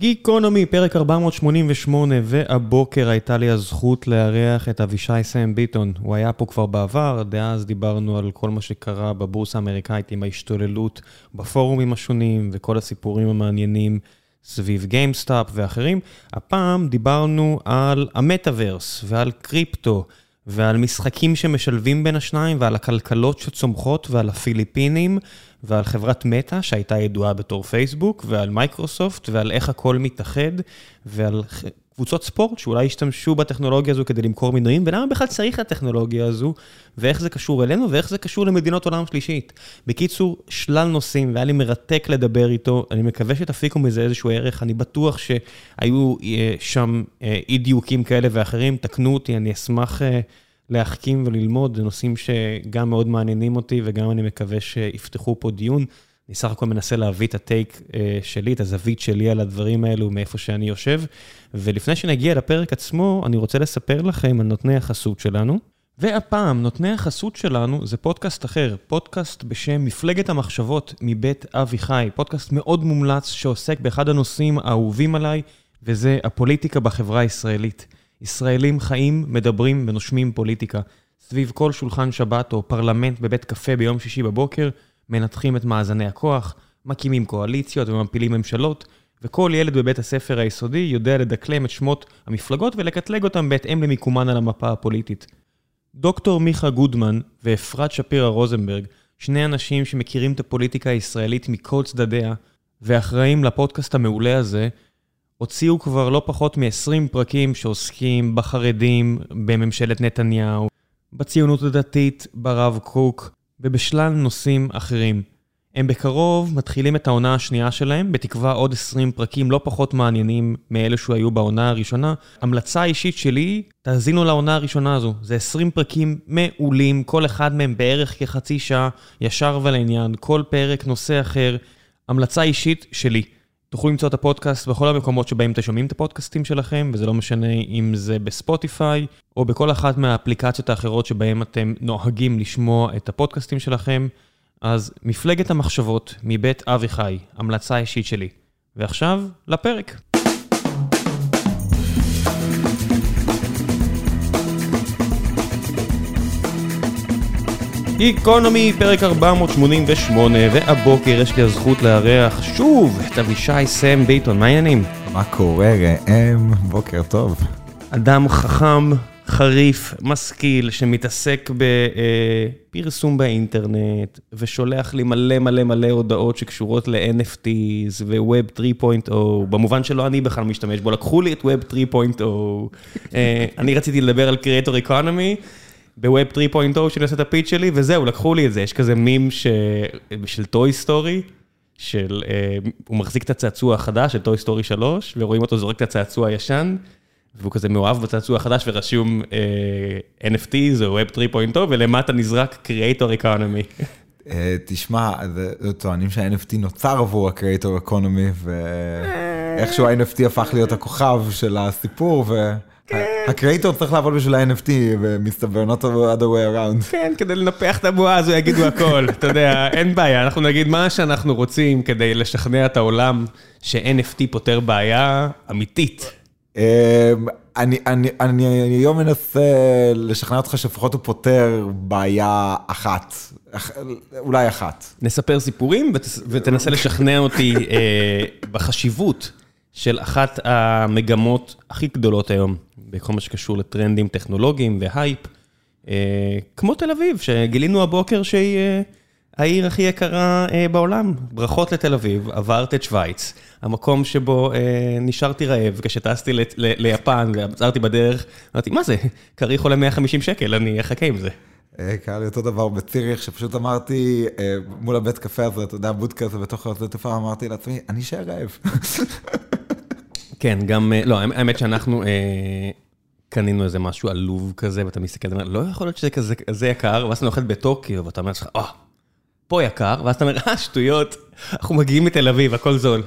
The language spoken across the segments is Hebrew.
גיקונומי, פרק 488, והבוקר הייתה לי הזכות לארח את אבישי סם ביטון. הוא היה פה כבר בעבר, דאז דיברנו על כל מה שקרה בבורסה האמריקאית עם ההשתוללות בפורומים השונים וכל הסיפורים המעניינים סביב גיימסטאפ ואחרים. הפעם דיברנו על המטאוורס ועל קריפטו ועל משחקים שמשלבים בין השניים ועל הכלכלות שצומחות ועל הפיליפינים. ועל חברת מטא, שהייתה ידועה בתור פייסבוק, ועל מייקרוסופט, ועל איך הכל מתאחד, ועל קבוצות ספורט שאולי ישתמשו בטכנולוגיה הזו כדי למכור מנויים, ולמה בכלל צריך את הטכנולוגיה הזו, ואיך זה קשור אלינו, ואיך זה קשור למדינות עולם שלישית. בקיצור, שלל נושאים, והיה לי מרתק לדבר איתו, אני מקווה שתפיקו מזה איזשהו ערך, אני בטוח שהיו אה, שם אה, אי דיוקים כאלה ואחרים, תקנו אותי, אני אשמח... אה, להחכים וללמוד, זה נושאים שגם מאוד מעניינים אותי וגם אני מקווה שיפתחו פה דיון. אני סך הכל מנסה להביא את הטייק אה, שלי, את הזווית שלי על הדברים האלו, מאיפה שאני יושב. ולפני שנגיע לפרק עצמו, אני רוצה לספר לכם על נותני החסות שלנו. והפעם, נותני החסות שלנו זה פודקאסט אחר, פודקאסט בשם מפלגת המחשבות מבית אבי חי, פודקאסט מאוד מומלץ שעוסק באחד הנושאים האהובים עליי, וזה הפוליטיקה בחברה הישראלית. ישראלים חיים, מדברים ונושמים פוליטיקה. סביב כל שולחן שבת או פרלמנט בבית קפה ביום שישי בבוקר, מנתחים את מאזני הכוח, מקימים קואליציות ומפילים ממשלות, וכל ילד בבית הספר היסודי יודע לדקלם את שמות המפלגות ולקטלג אותם בהתאם למיקומן על המפה הפוליטית. דוקטור מיכה גודמן ואפרת שפירא רוזנברג, שני אנשים שמכירים את הפוליטיקה הישראלית מכל צדדיה, ואחראים לפודקאסט המעולה הזה, הוציאו כבר לא פחות מ-20 פרקים שעוסקים בחרדים, בממשלת נתניהו, בציונות הדתית, ברב קוק ובשלל נושאים אחרים. הם בקרוב מתחילים את העונה השנייה שלהם, בתקווה עוד 20 פרקים לא פחות מעניינים מאלה שהיו בעונה הראשונה. המלצה אישית שלי, תאזינו לעונה הראשונה הזו. זה 20 פרקים מעולים, כל אחד מהם בערך כחצי שעה, ישר ולעניין, כל פרק נושא אחר. המלצה אישית שלי. תוכלו למצוא את הפודקאסט בכל המקומות שבהם אתם שומעים את הפודקאסטים שלכם, וזה לא משנה אם זה בספוטיפיי, או בכל אחת מהאפליקציות האחרות שבהם אתם נוהגים לשמוע את הפודקאסטים שלכם. אז מפלגת המחשבות מבית אבי חי, המלצה אישית שלי. ועכשיו, לפרק. גיקונומי, פרק 488, והבוקר יש לי הזכות לארח שוב את אבישי סם ביטון, מה העניינים? מה קורה ראם? בוקר טוב. אדם חכם, חריף, משכיל, שמתעסק בפרסום באינטרנט, ושולח לי מלא מלא מלא הודעות שקשורות ל-NFTs ו-Web 3.0, במובן שלא אני בכלל משתמש בו, לקחו לי את Web 3.0. אה, אני רציתי לדבר על Creator Economy. ב Web 3.0 שאני עושה את ה pitch שלי, וזהו, לקחו לי את זה. יש כזה מים ש... של Toy Story, של... אה, הוא מחזיק את הצעצוע החדש של Toy Story 3, ורואים אותו זורק את הצעצוע הישן, והוא כזה מאוהב בצעצוע החדש ורשום אה, NFTs או Web 3.0, ולמטה נזרק Creator Economy. אה, תשמע, טוענים שה-NFT נוצר עבור ה-Creator Economy, ואיכשהו ה-NFT הפך להיות הכוכב של הסיפור, ו... כן. הקריאטור צריך לעבוד בשביל ה-NFT, ומסתבר, not the other way around. כן, כדי לנפח את הבועה הזו יגידו הכל, אתה יודע, אין בעיה, אנחנו נגיד מה שאנחנו רוצים כדי לשכנע את העולם ש-NFT פותר בעיה אמיתית. אמ, אני היום מנסה לשכנע אותך שלפחות הוא פותר בעיה אחת, אולי אחת. נספר סיפורים ותנסה לשכנע אותי אה, בחשיבות של אחת המגמות הכי גדולות היום, בכל מה שקשור לטרנדים טכנולוגיים והייפ, אה, כמו תל אביב, שגילינו הבוקר שהיא אה, העיר הכי יקרה אה, בעולם. ברכות לתל אביב, עברת את שווייץ, המקום שבו נשארתי רעב כשטסתי ליפן ועצרתי בדרך, אמרתי, מה זה, כריך עולה 150 שקל, אני אחכה עם זה. קרה לי אותו דבר בציריך, שפשוט אמרתי, מול הבית קפה הזה, אתה יודע, בודקה הזה בתוך הרצות תעופה, אמרתי לעצמי, אני אשאר רעב. כן, גם, לא, האמת שאנחנו אה, קנינו איזה משהו עלוב כזה, ואתה מסתכל, אתה אומר, לא יכול להיות שזה כזה יקר, ואז אתה נוחת בטוקיו, ואתה אומר לך, אה, פה יקר, ואז אתה אומר, אה, שטויות, אנחנו מגיעים מתל אביב, הכל זול.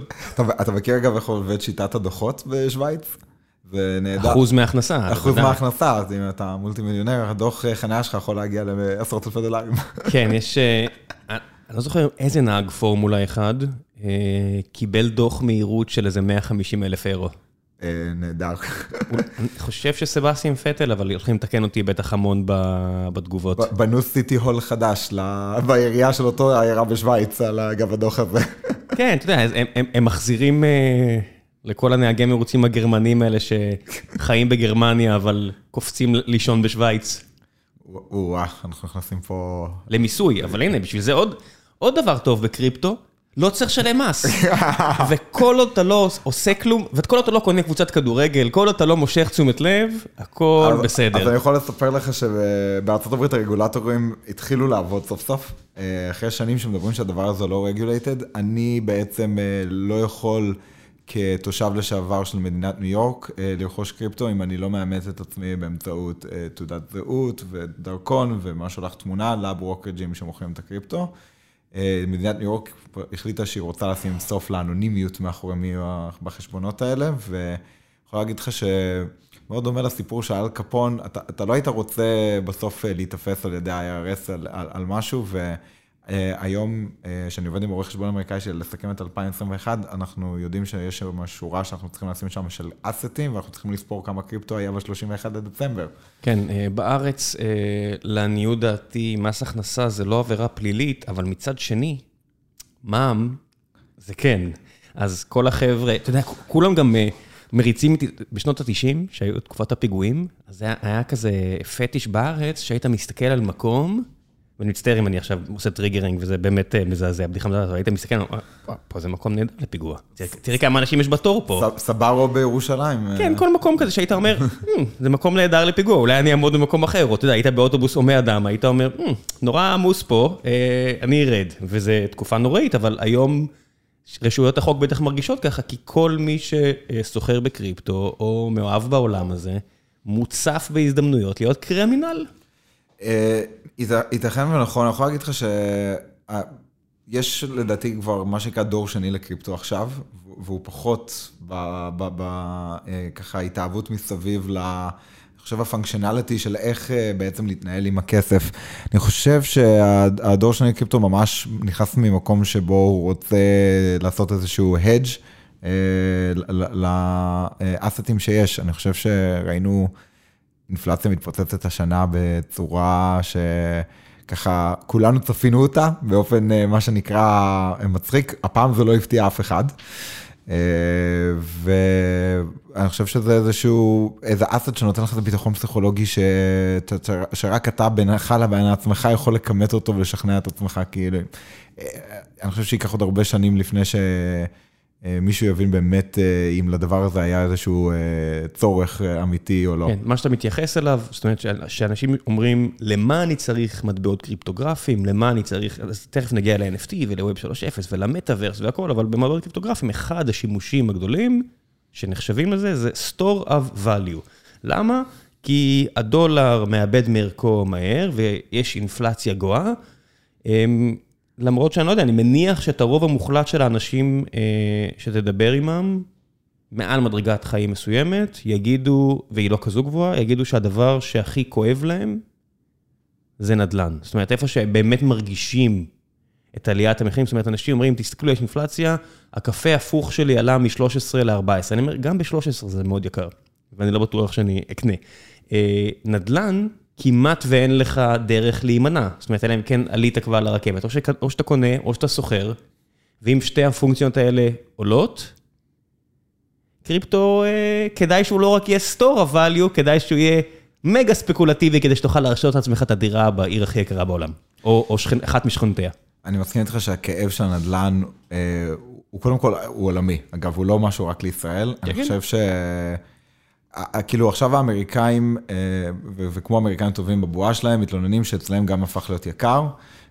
אתה מכיר אגב איך עובד שיטת הדוחות בשוויץ? זה נהדר. אחוז מההכנסה. אחוז מההכנסה, אז אם אתה מולטי מיליונר, הדוח חניה שלך יכול להגיע לעשרות אלפי דולרים. כן, יש, אני לא זוכר איזה נהג פורמולה אחד, קיבל דוח מהירות של איזה 150 אלף אירו. נהדר. אני חושב שסבסטיאן פטל, אבל הולכים לתקן אותי בטח המון בתגובות. בנו סיטי הול חדש בעירייה של אותו העיירה בשוויץ על אגב הדוח הזה. כן, אתה יודע, הם מחזירים לכל הנהגי מרוצים הגרמנים האלה שחיים בגרמניה, אבל קופצים לישון בשוויץ. או-אה, אנחנו נכנסים פה... למיסוי, אבל הנה, בשביל זה עוד דבר טוב בקריפטו. לא צריך לשלם מס, וכל עוד אתה לא עושה כלום, וכל עוד אתה לא קונה קבוצת כדורגל, כל עוד אתה לא מושך תשומת לב, הכל בסדר. אז אני יכול לספר לך שבארצות הברית הרגולטורים התחילו לעבוד סוף סוף, אחרי שנים שמדברים שהדבר הזה לא regulated, אני בעצם לא יכול כתושב לשעבר של מדינת ניו יורק לרכוש קריפטו, אם אני לא מאמץ את עצמי באמצעות תעודת זהות ודרכון, ומה שולח תמונה לברוקרג'ים שמוכרים את הקריפטו. מדינת ניו יורק החליטה שהיא רוצה לשים סוף לאנונימיות מאחורי מי בחשבונות האלה, ויכול להגיד לך שמאוד דומה לסיפור של אל קפון, אתה, אתה לא היית רוצה בסוף להיתפס על ידי ה-IRS על, על, על משהו, והיום, כשאני עובד עם עורך חשבון אמריקאי של לסכם את 2021, אנחנו יודעים שיש שם שורה שאנחנו צריכים לשים שם של אסטים, ואנחנו צריכים לספור כמה קריפטו היה ב-31 לדצמבר. כן, בארץ, לעניות דעתי, מס הכנסה זה לא עבירה פלילית, אבל מצד שני, מע"מ זה כן. אז כל החבר'ה, אתה יודע, כולם גם מריצים איתי, בשנות ה-90, שהיו תקופת הפיגועים, אז היה כזה פטיש בארץ, שהיית מסתכל על מקום, ואני מצטער אם אני עכשיו עושה triggering, וזה באמת מזעזע, בדיחה מזעזעת, והיית מסתכל, פה זה מקום נהדר לפיגוע. תראי כמה אנשים יש בתור פה. סברו בירושלים. כן, כל מקום כזה שהיית אומר, זה מקום נהדר לפיגוע, אולי אני אעמוד במקום אחר, או אתה יודע, היית באוטובוס הומה אדם, היית אומר, נורא עמוס פה, אני ארד. וזו תקופה נוראית, אבל היום רשויות החוק בטח מרגישות ככה, כי כל מי שסוחר בקריפטו, או מאוהב בעולם הזה, מוצף בהזדמנויות להיות קרימינל. ייתכן ונכון, אני יכול להגיד לך שיש לדעתי כבר מה שנקרא דור שני לקריפטו עכשיו, והוא פחות בככה התאהבות מסביב ל... אני חושב הפונקשיונליטי של איך בעצם להתנהל עם הכסף. אני חושב שהדור שני לקריפטו ממש נכנס ממקום שבו הוא רוצה לעשות איזשהו hedge לאסטים שיש. אני חושב שראינו... אינפלציה מתפוצצת השנה בצורה שככה כולנו צפינו אותה באופן מה שנקרא מצחיק, הפעם זה לא הפתיע אף אחד. ואני חושב שזה איזשהו, איזה אסט שנותן לך את הביטחון פסיכולוגי שרק אתה בינך לבין עצמך יכול לכמת אותו ולשכנע את עצמך, כאילו, אני חושב שייקח עוד הרבה שנים לפני ש... מישהו יבין באמת אם לדבר הזה היה איזשהו צורך אמיתי או לא. כן, מה שאתה מתייחס אליו, זאת אומרת שאנשים אומרים, למה אני צריך מטבעות קריפטוגרפיים, למה אני צריך, אז תכף נגיע ל-NFT ול-Web 3.0 ולמטאברס והכל, אבל במטבעות קריפטוגרפיים, אחד השימושים הגדולים שנחשבים לזה, זה store of value. למה? כי הדולר מאבד מערכו מהר ויש אינפלציה גואה. למרות שאני לא יודע, אני מניח שאת הרוב המוחלט של האנשים שתדבר עימם, מעל מדרגת חיים מסוימת, יגידו, והיא לא כזו גבוהה, יגידו שהדבר שהכי כואב להם, זה נדל"ן. זאת אומרת, איפה שבאמת מרגישים את עליית המחירים, זאת אומרת, אנשים אומרים, תסתכלו, יש אינפלציה, הקפה הפוך שלי עלה מ-13 ל-14. אני אומר, גם ב-13 זה מאוד יקר, ואני לא בטוח שאני אקנה. נדל"ן, כמעט ואין לך דרך להימנע. זאת אומרת, אלא אם כן עלית כבר לרכבת, או שאתה קונה, או שאתה סוחר, ואם שתי הפונקציות האלה עולות, קריפטו, כדאי שהוא לא רק יהיה store value, כדאי שהוא יהיה מגה ספקולטיבי, כדי שתוכל להרשות לעצמך את הדירה בעיר הכי יקרה בעולם, או אחת משכנותיה. אני מסכים איתך שהכאב של הנדל"ן, הוא קודם כל, הוא עולמי. אגב, הוא לא משהו רק לישראל. אני חושב ש... כאילו עכשיו האמריקאים, וכמו האמריקאים טובים בבועה שלהם, מתלוננים שאצלם גם הפך להיות יקר,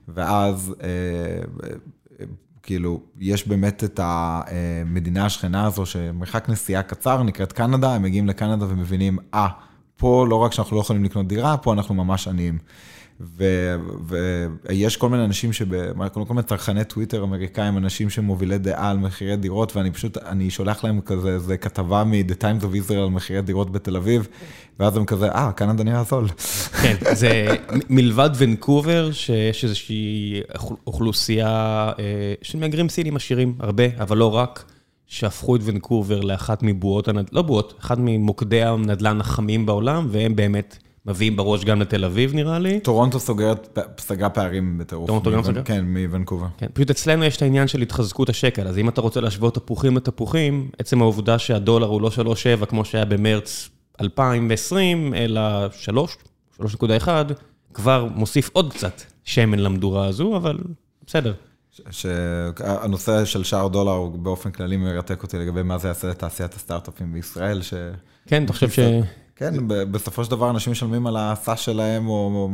ואז כאילו יש באמת את המדינה השכנה הזו, שמרחק נסיעה קצר, נקראת קנדה, הם מגיעים לקנדה ומבינים, אה, פה לא רק שאנחנו לא יכולים לקנות דירה, פה אנחנו ממש עניים. ויש כל מיני אנשים, כל מיני צרכני טוויטר אמריקאים, אנשים שמובילי דעה על מחירי דירות, ואני פשוט, אני שולח להם כזה, איזה כתבה מ-The Times of Israel על מחירי דירות בתל אביב, ואז הם כזה, אה, קנדה נראה זול. כן, זה מלבד ונקובר, שיש איזושהי אוכלוסייה של מהגרים סינים עשירים, הרבה, אבל לא רק. שהפכו את ונקובר לאחת מבועות, לא בועות, אחת ממוקדי הנדל"ן החמים בעולם, והם באמת מביאים בראש גם לתל אביב, נראה לי. טורונטו סוגרת, סגרה פערים בטירוף. טורונטו גם סוגרת? כן, מוונקובר. כן, פשוט אצלנו יש את העניין של התחזקות השקל, אז אם אתה רוצה להשוות תפוחים לתפוחים, עצם העובדה שהדולר הוא לא 3.7 כמו שהיה במרץ 2020, אלא 3, 3.1, כבר מוסיף עוד קצת שמן למדורה הזו, אבל בסדר. שהנושא של שער דולר באופן כללי מרתק אותי לגבי מה זה יעשה לתעשיית הסטארט-אפים בישראל. ש... כן, אתה חושב ש... כן, בסופו של דבר אנשים משלמים על הסאס שלהם, או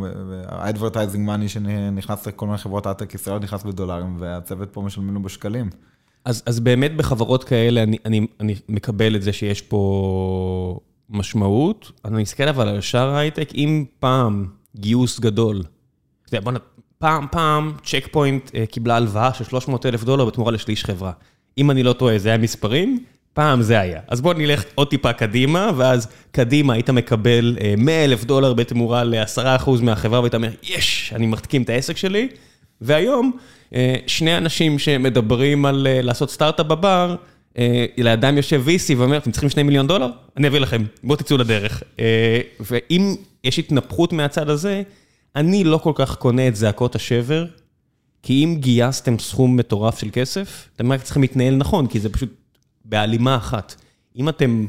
ה-advertising money שנכנס לכל מיני חברות הייטק ישראל נכנס בדולרים, והצוות פה משלמים לו בשקלים. אז, אז באמת בחברות כאלה אני, אני, אני מקבל את זה שיש פה משמעות. אני מסתכל אבל על שער הייטק, אם פעם גיוס גדול, בוא נ... פעם, פעם, צ'ק פוינט קיבלה הלוואה של 300 אלף דולר בתמורה לשליש חברה. אם אני לא טועה, זה היה מספרים, פעם זה היה. אז בואו נלך עוד טיפה קדימה, ואז קדימה היית מקבל 100 אלף דולר בתמורה ל-10% מהחברה, והיית אומר, יש, אני מחתקים את העסק שלי. והיום, שני אנשים שמדברים על לעשות סטארט-אפ בבר, לידם יושב VC ואומר, אתם צריכים 2 מיליון דולר? אני אביא לכם, בואו תצאו לדרך. ואם יש התנפחות מהצד הזה, אני לא כל כך קונה את זעקות השבר, כי אם גייסתם סכום מטורף של כסף, אתם רק צריכים להתנהל נכון, כי זה פשוט בהלימה אחת. אם אתם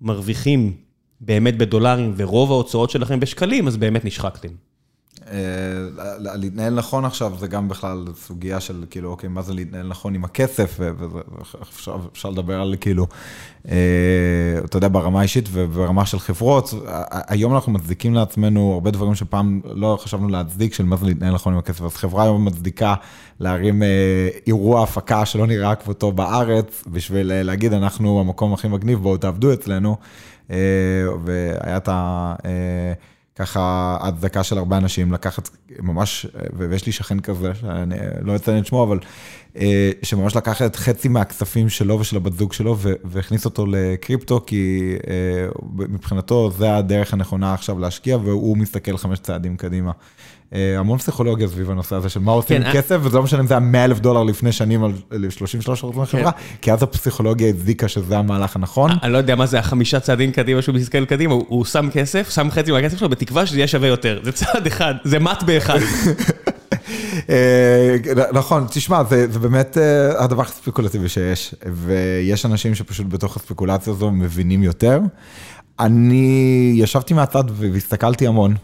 מרוויחים באמת בדולרים ורוב ההוצאות שלכם בשקלים, אז באמת נשחקתם. אה, להתנהל נכון עכשיו זה גם בכלל סוגיה של כאילו, אוקיי, מה זה להתנהל נכון עם הכסף, ואפשר לדבר על כאילו, אה, אתה יודע, ברמה האישית וברמה של חברות. היום אנחנו מצדיקים לעצמנו הרבה דברים שפעם לא חשבנו להצדיק, של מה זה להתנהל נכון עם הכסף. אז חברה היום מצדיקה להרים אה, אירוע הפקה שלא נראה כבודו בארץ, בשביל להגיד, אנחנו המקום הכי מגניב, בואו תעבדו אצלנו. והיה את ה... ככה הצדקה של הרבה אנשים לקחת ממש, ויש לי שכן כזה, שאני לא אציין את שמו, אבל אה, שממש לקח את חצי מהכספים שלו ושל הבת זוג שלו והכניס אותו לקריפטו, כי אה, מבחינתו זה הדרך הנכונה עכשיו להשקיע, והוא מסתכל חמש צעדים קדימה. אה, המון פסיכולוגיה סביב הנושא הזה של מה עושים עם כסף, וזה לא משנה אם זה היה 100 אלף דולר לפני שנים על 33 אחוז מהחברה, כי אז הפסיכולוגיה הצדיקה שזה המהלך הנכון. אני לא יודע מה זה החמישה צעדים קדימה שהוא מסתכל קדימה, הוא שם כסף, שם חצי מהכסף שלו בתקווה שזה יהיה שווה יותר. זה צעד אחד, זה מט באחד. נכון, תשמע, זה באמת הדבר הכי ספקולטיבי שיש, ויש אנשים שפשוט בתוך הספקולציה הזו מבינים יותר. אני ישבתי מהצד והסתכלתי המון,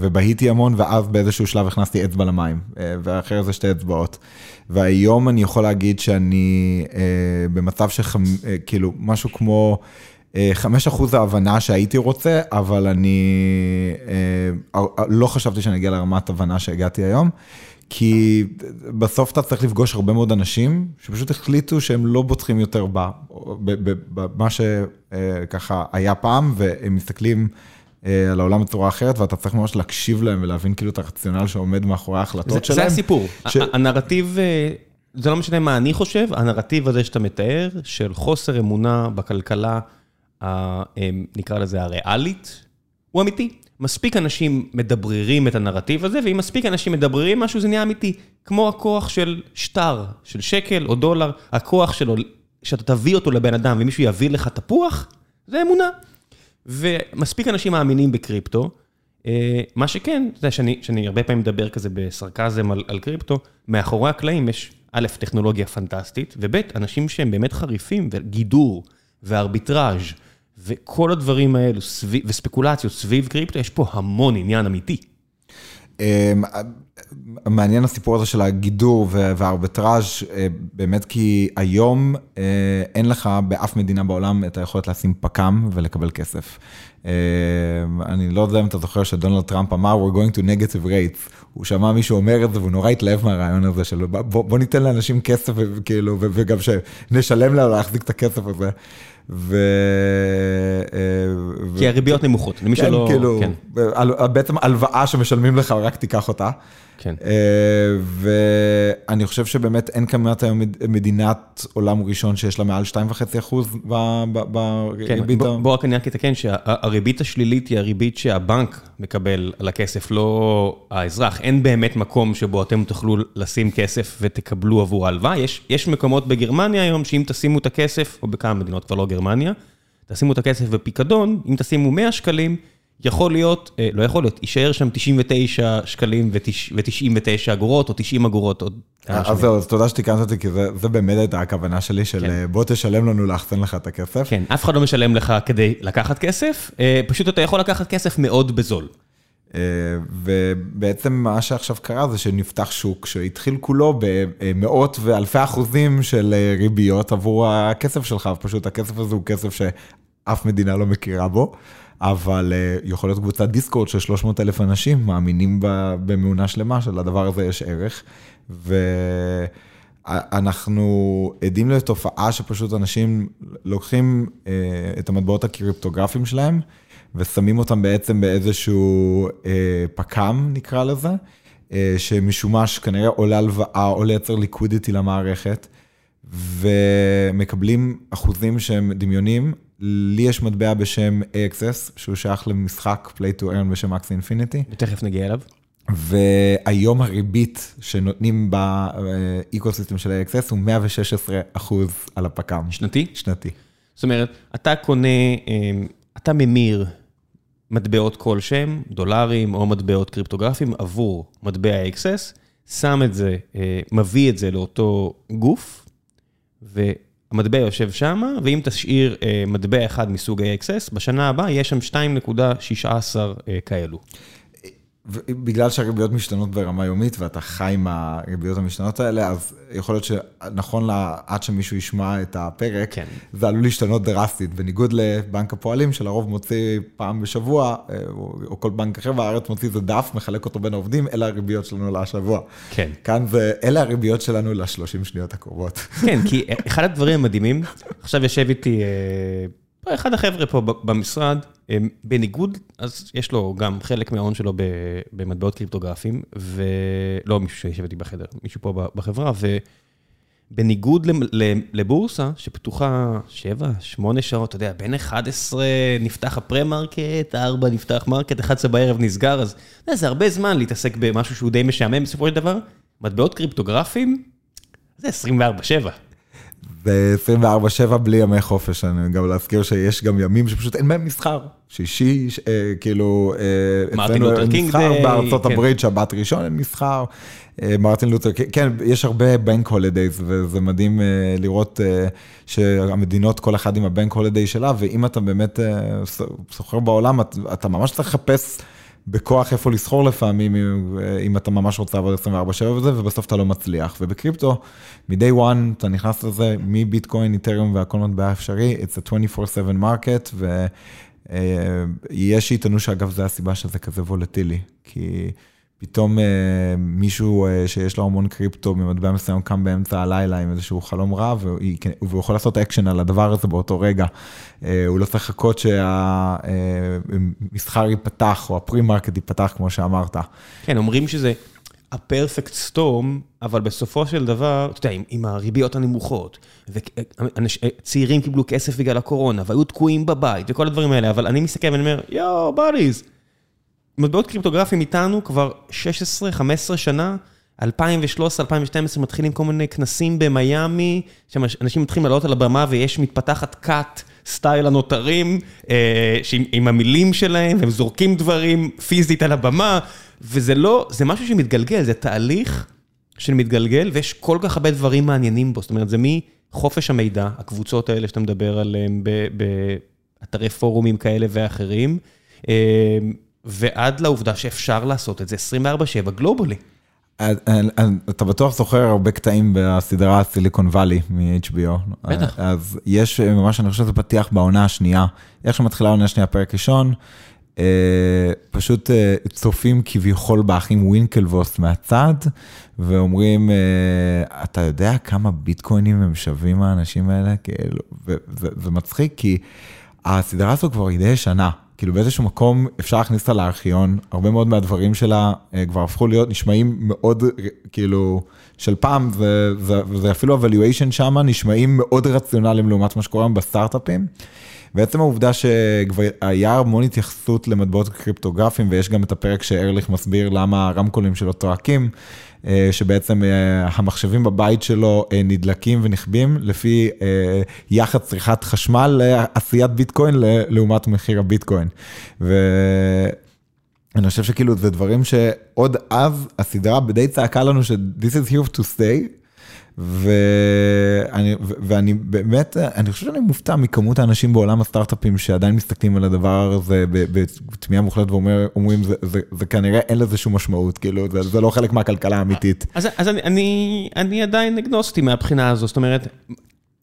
ובהיתי המון, ואז באיזשהו שלב הכנסתי אצבע למים, אה, ואחרי זה שתי אצבעות. והיום אני יכול להגיד שאני אה, במצב שכאילו אה, משהו כמו 5% ההבנה שהייתי רוצה, אבל אני לא חשבתי שאני אגיע לרמת הבנה שהגעתי היום. כי בסוף אתה צריך לפגוש הרבה מאוד אנשים שפשוט החליטו שהם לא בוטחים יותר במה שככה היה פעם, והם מסתכלים אה, על העולם בצורה אחרת, ואתה צריך ממש להקשיב להם ולהבין כאילו את הרציונל שעומד מאחורי ההחלטות שלהם. זה הסיפור. ש... הנרטיב, אה, זה לא משנה מה אני חושב, הנרטיב הזה שאתה מתאר, של חוסר אמונה בכלכלה, אה, נקרא לזה הריאלית, הוא אמיתי. מספיק אנשים מדבררים את הנרטיב הזה, ואם מספיק אנשים מדבררים משהו, זה נהיה אמיתי. כמו הכוח של שטר, של שקל או דולר, הכוח שלו, שאתה תביא אותו לבן אדם ומישהו יביא לך תפוח, זה אמונה. ומספיק אנשים מאמינים בקריפטו. אה, מה שכן, זה שאני, שאני הרבה פעמים מדבר כזה בסרקזם על, על קריפטו, מאחורי הקלעים יש א', טכנולוגיה פנטסטית, וב', אנשים שהם באמת חריפים, וגידור, וארביטראז', וכל הדברים האלו, וספקולציות סביב קריפטו, יש פה המון עניין אמיתי. אמ, מעניין הסיפור הזה של הגידור והארביטראז' אה, באמת כי היום אה, אין לך באף מדינה בעולם את היכולת לשים פק"ם ולקבל כסף. אמ, אני לא יודע אם אתה זוכר שדונלד טראמפ אמר, we're going to negative rates. הוא שמע מישהו אומר את זה והוא נורא התלהב מהרעיון הזה של בוא, בוא ניתן לאנשים כסף וכאילו, וגם שנשלם להם להחזיק את הכסף הזה. ו... אה, כי הריביות נמוכות, למי כן, שלא... כאילו, כן, בעצם הלוואה שמשלמים לך, רק תיקח אותה. כן. אה, ואני חושב שבאמת אין כמעט היום מדינת עולם ראשון שיש לה מעל 2.5 אחוז כן, בריבית. בוא, בוא רק אני רק אתקן שהריבית השלילית היא הריבית שהבנק מקבל על הכסף, לא האזרח. אין באמת מקום שבו אתם תוכלו לשים כסף ותקבלו עבור ההלוואה. יש, יש מקומות בגרמניה היום שאם תשימו את הכסף, או בכמה מדינות, כבר לא גרמניה, תשימו את הכסף בפיקדון, אם תשימו 100 שקלים, יכול להיות, אה, לא יכול להיות, יישאר שם 99 שקלים ו-99 אגורות, או 90 אגורות כמה אז זהו, אז תודה שתיקנת אותי, כי זה באמת הייתה הכוונה שלי, של כן. אה, בוא תשלם לנו לאחסן לך את הכסף. כן, אף אחד לא משלם לך כדי לקחת כסף, אה, פשוט אתה יכול לקחת כסף מאוד בזול. אה, ובעצם מה שעכשיו קרה זה שנפתח שוק שהתחיל כולו במאות ואלפי אחוזים של אה, ריביות עבור הכסף שלך, פשוט הכסף הזה הוא כסף שאף מדינה לא מכירה בו, אבל אה, יכול להיות קבוצת דיסקורד של 300 אלף אנשים מאמינים באמונה שלמה שלדבר הזה יש ערך. ואנחנו עדים לתופעה שפשוט אנשים לוקחים אה, את המטבעות הקריפטוגרפיים שלהם, ושמים אותם בעצם באיזשהו אה, פק"ם, נקרא לזה, שמשומש כנראה או להלוואה או לייצר ליקווידיטי למערכת, ומקבלים אחוזים שהם דמיונים. לי יש מטבע בשם AXS, שהוא שייך למשחק Play to Earn בשם Axie Infinity, ותכף נגיע אליו. והיום הריבית שנותנים באקוסיסטם של AXS הוא 116 אחוז על הפק"ם. שנתי? שנתי. זאת אומרת, אתה קונה, אה, אתה ממיר מטבעות כלשהם, דולרים או מטבעות קריפטוגרפיים עבור מטבע XS, שם את זה, אה, מביא את זה לאותו גוף, והמטבע יושב שם, ואם תשאיר אה, מטבע אחד מסוג AXS, בשנה הבאה יש שם 2.16 אה, כאלו. בגלל שהריביות משתנות ברמה יומית ואתה חי עם הריביות המשתנות האלה, אז יכול להיות שנכון לה, עד שמישהו ישמע את הפרק, כן. זה עלול להשתנות דרסטית, בניגוד לבנק הפועלים, שלרוב מוציא פעם בשבוע, אה, או, או כל בנק אחר בארץ מוציא איזה דף, מחלק אותו בין העובדים, אלה הריביות שלנו לשבוע. כן. כאן זה, אלה הריביות שלנו לשלושים שניות הקרובות. כן, כי אחד הדברים המדהימים, עכשיו יושב איתי אה, אחד החבר'ה פה במשרד, בניגוד, אז יש לו גם חלק מההון שלו במטבעות קריפטוגרפיים, ולא מישהו שיושב איתי בחדר, מישהו פה בחברה, ובניגוד לבורסה, שפתוחה 7-8 שעות, אתה יודע, בין 11 נפתח ה pre-market, 4 נפתח market, 11 בערב נסגר, אז יודע, זה הרבה זמן להתעסק במשהו שהוא די משעמם בסופו של דבר. מטבעות קריפטוגרפיים, זה 24-7. זה 24/7 בלי ימי חופש, אני גם להזכיר שיש גם ימים שפשוט אין בהם מסחר. שישי, ש- אה, כאילו, אה, אצלנו אין מסחר, דיי, בארצות כן. הברית שבת ראשון אין מסחר, אה, מרטין לותר קינג, כן, יש הרבה bank holidays, וזה מדהים אה, לראות אה, שהמדינות, כל אחד עם ה bank holiday שלה, ואם אתה באמת אה, סוחר בעולם, אתה- אתה ממש צריך לחפש. בכוח איפה לסחור לפעמים, אם- אם אתה ממש רוצה לעבוד 24/7 וזה, ובסוף אתה לא מצליח. ובקריפטו, מ-day one אתה נכנס לזה, מביטקוין, איתריום והכל מטבע אפשרי, it's a 24/7 market, ויש שיטענו שאגב, זה הסיבה שזה כזה וולטילי, כי פתאום אה, מישהו אה, שיש לו המון קריפטו במטבע מסוים קם באמצע הלילה עם איזשהו חלום רע, והוא והוא יכול לעשות אקשן על הדבר הזה באותו רגע. אה, הוא לא צריך לחכות שהמסחר ייפתח, או ה pre-market ייפתח, כמו שאמרת. כן, אומרים שזה ה-perfect storm, אבל בסופו של דבר, אתה יודע, עם, עם הריביות הנמוכות, וצעירים קיבלו כסף בגלל הקורונה, והיו תקועים בבית, וכל הדברים האלה, אבל אני מסתכל ואני אומר, יואו, buddies, מטבעות קריפטוגרפיים איתנו כבר 16-15 שנה, 2013-2012 מתחילים כל מיני כנסים במיאמי, שם אנשים מתחילים לעלות על הבמה ויש מתפתחת קאט סטייל הנותרים, אה, שעם, עם המילים שלהם, הם זורקים דברים פיזית על הבמה, וזה לא, זה משהו שמתגלגל, זה תהליך שמתגלגל, ויש כל כך הרבה דברים מעניינים בו, זאת אומרת, זה מחופש המידע, הקבוצות האלה שאתה מדבר עליהן באתרי פורומים כאלה ואחרים, אה, ועד לעובדה שאפשר לעשות את זה 24/7 גלובלי. אתה בטוח זוכר הרבה קטעים בסדרה סיליקון וואלי מ-HBO. בטח. אז יש ממש, אני חושב שזה פתיח בעונה השנייה. איך שמתחילה העונה השנייה, פרק ראשון, פשוט צופים כביכול באחים ווינקלבוס מהצד, ואומרים, אתה יודע כמה ביטקוינים הם שווים האנשים האלה? כאילו, זה מצחיק, כי הסדרה הזו כבר היא די ישנה. כאילו באיזשהו מקום אפשר להכניס אותה לארכיון, הרבה מאוד מהדברים שלה כבר הפכו להיות, נשמעים מאוד, כאילו, של פעם, וזה אפילו הvaluation שם, נשמעים מאוד רציונליים לעומת מה שקורה בסטארט-אפים. בעצם העובדה שכבר היה המון התייחסות למטבעות קריפטוגרפיים, ויש גם את הפרק שארליך מסביר למה הרמקולים שלו טועקים, שבעצם המחשבים בבית שלו נדלקים ונכבים לפי יחד צריכת חשמל לעשיית ביטקוין לעומת מחיר הביטקוין. ואני חושב שכאילו זה דברים שעוד אז הסדרה די צעקה לנו ש-this is here to stay. ואני, ואני באמת, אני חושב שאני מופתע מכמות האנשים בעולם הסטארט-אפים שעדיין מסתכלים על הדבר הזה בתמיהה מוחלטת ואומרים, זה, זה, זה כנראה אין לזה שום משמעות, כאילו, זה, זה לא חלק מהכלכלה האמיתית. אז, אז אני, אני, אני עדיין אגנוסטי מהבחינה הזו, זאת אומרת,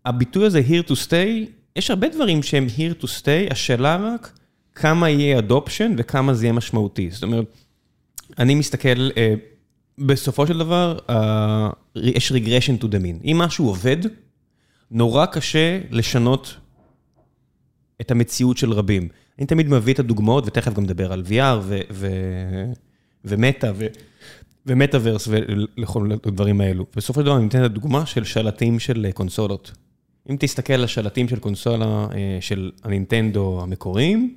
הביטוי הזה here to stay, יש הרבה דברים שהם here to stay, השאלה רק כמה יהיה adoption וכמה זה יהיה משמעותי. זאת אומרת, אני מסתכל... בסופו של דבר, יש regression to the mean. אם משהו עובד, נורא קשה לשנות את המציאות של רבים. אני תמיד מביא את הדוגמאות, ותכף גם נדבר על VR ומטא ומטאוורס ולכל הדברים האלו. בסופו של דבר אני אתן את הדוגמה של שלטים של קונסולות. אם תסתכל על השלטים של קונסולה של הנינטנדו המקוריים,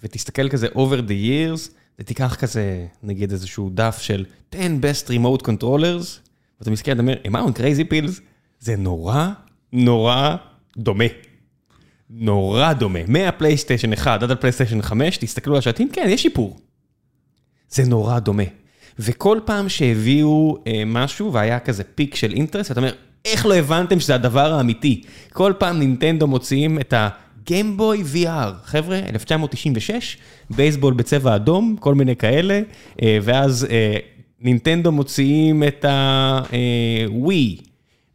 ותסתכל כזה over the years, ותיקח כזה, נגיד איזשהו דף של 10 best remote controllers, ואתה מסתכל, אתה אומר, am I on crazy? זה נורא, נורא דומה. נורא דומה. מהפלייסטיישן 1 עד הפלייסטיישן 5, תסתכלו על השלטים, כן, יש שיפור. זה נורא דומה. וכל פעם שהביאו אה, משהו והיה כזה פיק של אינטרס, אתה אומר, איך לא הבנתם שזה הדבר האמיתי? כל פעם נינטנדו מוציאים את ה... גיימבוי VR, חבר'ה, 1996, בייסבול בצבע אדום, כל מיני כאלה, אה, ואז אה, נינטנדו מוציאים את הווי. אה,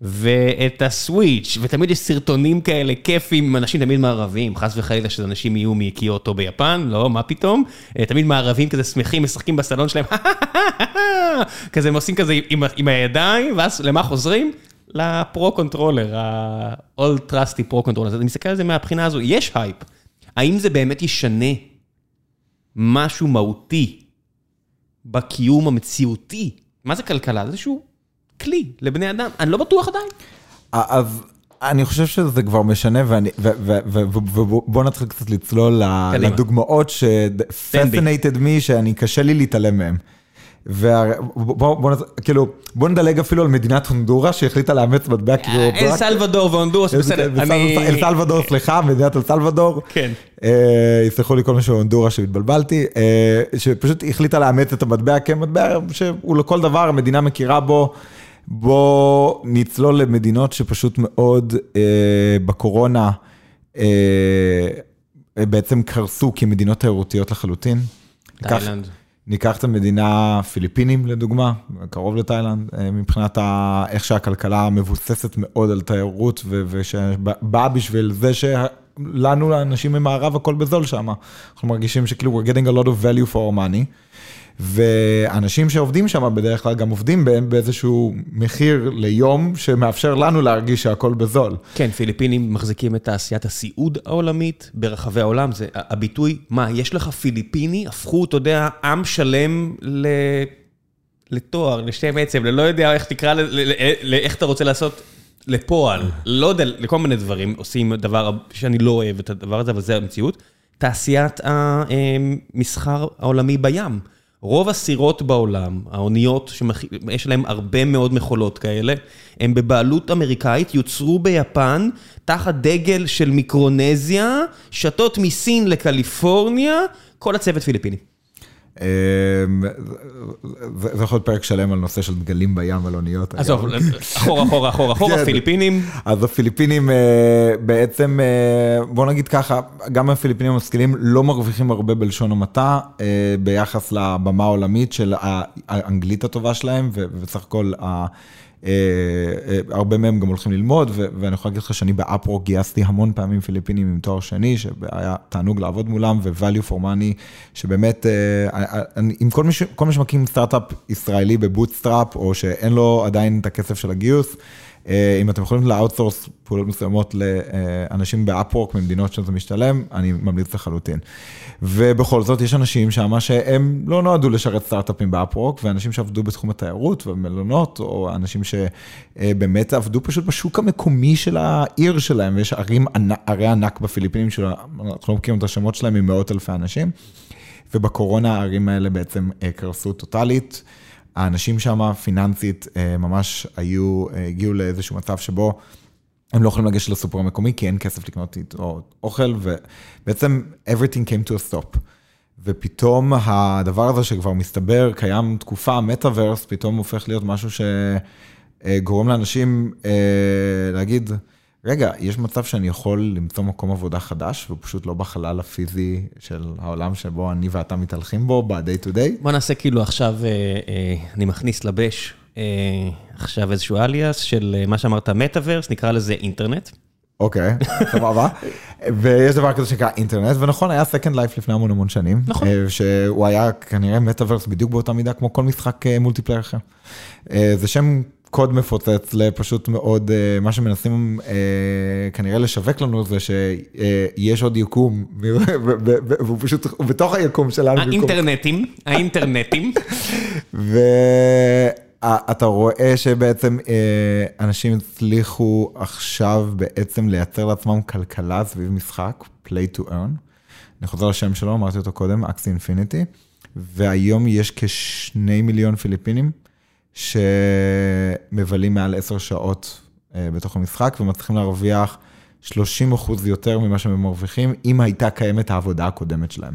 ואת הסוויץ', ותמיד יש סרטונים כאלה כיפים עם אנשים תמיד מערבים, חס וחלילה שאנשים יהיו מקיוטו ביפן, לא, מה פתאום, תמיד מערבים כזה שמחים, משחקים בסלון שלהם, כזה הם עושים כזה עם, עם הידיים, ואז למה חוזרים? ל Pro Controller, ה-ol' trusty Pro Controller, אז אני מסתכל על זה מהבחינה הזו, יש הייפ. האם זה באמת ישנה משהו מהותי בקיום המציאותי? מה זה כלכלה? זה איזשהו כלי לבני אדם, אני לא בטוח עדיין. אז אני חושב שזה כבר משנה, ובוא נתחיל קצת לצלול לדוגמאות ש-fascinated me, שאני קשה לי להתעלם מהן. ובוא כאילו נדלג אפילו על מדינת הונדורה שהחליטה לאמץ מטבע כאילו אל סלוודור והונדורס בסדר אל סלוודור סליחה מדינת אל סלוודור כן יסלחו לי כל מי שהונדורה שהתבלבלתי שפשוט החליטה לאמץ את המטבע כמטבע שהוא לכל דבר המדינה מכירה בו. בוא נצלול למדינות שפשוט מאוד בקורונה בעצם קרסו כמדינות תיירותיות לחלוטין. תאילנד. ניקח את המדינה פיליפינים לדוגמה, קרוב לתאילנד, אה, מבחינת ה... איך שהכלכלה מבוססת מאוד על תיירות, ושבאה בשביל זה שלנו, לאנשים ממערב, הכל בזול שם. אנחנו מרגישים שכאילו we're getting a lot of value for our money. ואנשים שעובדים שם בדרך כלל גם עובדים בהם באיזשהו מחיר ליום שמאפשר לנו להרגיש שהכל בזול. כן, פיליפינים מחזיקים את תעשיית הסיעוד העולמית ברחבי העולם, זה הביטוי, מה, יש לך פיליפיני, הפכו, אתה יודע, עם שלם ל... לתואר, לשם עצם, ללא יודע איך תקרא, איך אתה רוצה לעשות לפועל, לא יודע, לכל מיני דברים עושים דבר שאני לא אוהב את הדבר הזה, אבל זה המציאות. תעשיית המסחר העולמי בים. רוב הסירות בעולם, האוניות שיש להן הרבה מאוד מכולות כאלה, הן בבעלות אמריקאית, יוצרו ביפן, תחת דגל של מיקרונזיה, שתות מסין לקליפורניה, כל הצוות פיליפיני. זה יכול להיות פרק שלם על נושא של דגלים בים על אוניות. עזוב, אחורה, אחורה, אחורה, אחורה, כן. פיליפינים. אז הפיליפינים אה, בעצם, אה, בוא נגיד ככה, גם הפיליפינים המשכילים לא מרוויחים הרבה בלשון המעטה אה, ביחס לבמה העולמית של האנגלית הטובה שלהם, ובסך הכל הרבה מהם גם הולכים ללמוד, ואני יכול להגיד לך שאני ב Upwork גייסתי המון פעמים פיליפינים עם תואר שני, שהיה תענוג לעבוד מולם, ו-value for money, שבאמת, עם כל מי, שמקים סטארט-אפ ישראלי ב bootstrap, או שאין לו עדיין את הכסף של הגיוס, אה, אם אתם יכולים ל outsource פעולות מסוימות לאנשים ב Upwork ממדינות שזה משתלם, אני ממליץ לחלוטין. ובכל זאת, יש אנשים שמה שהם לא נועדו לשרת סטארט-אפים ב Upwork, ואנשים שעבדו בתחום התיירות ומלונות, או אנשים שבאמת עבדו פשוט בשוק המקומי של העיר שלהם, ויש ערים, ערי ענק בפיליפינים, שאנחנו לא מכירים את השמות שלהם, עם מאות אלפי אנשים, ובקורונה הערים האלה בעצם אה, קרסו טוטאלית. האנשים שם פיננסית אה, ממש היו, אה, הגיעו לאיזשהו מצב שבו הם לא יכולים לגשת לסופר המקומי, כי אין כסף לקנות איתו אוכל, ובעצם everything came to a stop. ופתאום הדבר הזה שכבר מסתבר, קיים תקופה, מטאוורס, פתאום הופך להיות משהו שגורם לאנשים להגיד, רגע, יש מצב שאני יכול למצוא מקום עבודה חדש, והוא פשוט לא בחלל הפיזי של העולם שבו אני ואתה מתהלכים בו ב-day to day? בוא נעשה כאילו עכשיו, אה, אה, אני מכניס לבש אה, עכשיו איזשהו alias של מה שאמרת מטאוורס, נקרא לזה אינטרנט. אוקיי, סבבה. ויש דבר כזה שנקרא אינטרנט, ונכון, היה Second Life לפני המון המון שנים. נכון. שהוא היה כנראה מטאוורס בדיוק באותה מידה כמו כל משחק multiplayer אחר. זה שם קוד מפוצץ לפשוט מאוד, אה, מה שמנסים אה, כנראה לשווק לנו זה שיש עוד יקום, והוא פשוט, הוא בתוך היקום שלנו. האינטרנטים, האינטרנטים. ואתה רואה שבעצם אה, אנשים הצליחו עכשיו בעצם לייצר לעצמם כלכלה סביב משחק, play to earn. אני חוזר לשם שלו, אמרתי אותו קודם, אקסי אינפיניטי, והיום יש כשני מיליון פיליפינים. שמבלים מעל עשר שעות אה, בתוך המשחק ומצליחים להרוויח 30 אחוז יותר ממה שהם מרוויחים, אם הייתה קיימת העבודה הקודמת שלהם.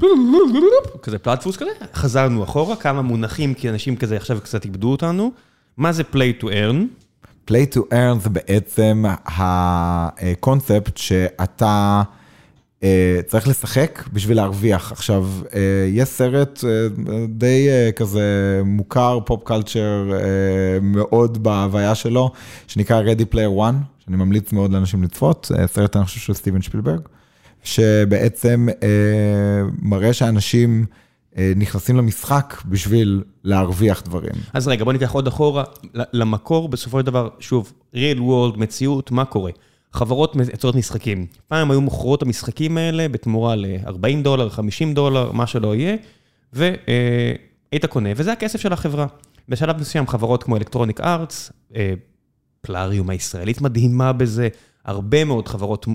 כזה פלטפוס כזה, חזרנו אחורה, כמה מונחים, כי אנשים כזה עכשיו קצת איבדו אותנו. מה זה play to earn? play to earn זה בעצם הקונספט שאתה... אה, צריך לשחק בשביל להרוויח. עכשיו, אה, יש סרט אה, די כזה מוכר, פופ קלצ'ר מאוד בהוויה שלו, שנקרא Ready Player One, שאני ממליץ מאוד לאנשים לצפות, סרט אני חושב של סטיבן שפילברג, שבעצם מראה שאנשים... נכנסים למשחק בשביל להרוויח דברים. אז רגע, בוא ניקח עוד אחורה למקור, בסופו של דבר, שוב, real world, מציאות, מה קורה? חברות מייצרות משחקים. פעם היו מוכרות המשחקים האלה בתמורה ל-40 דולר, 50 דולר, מה שלא יהיה, והיית קונה, וזה הכסף של החברה. בשלב מסוים חברות כמו אלקטרוניק ארטס, פלאריום הישראלית מדהימה בזה, הרבה מאוד חברות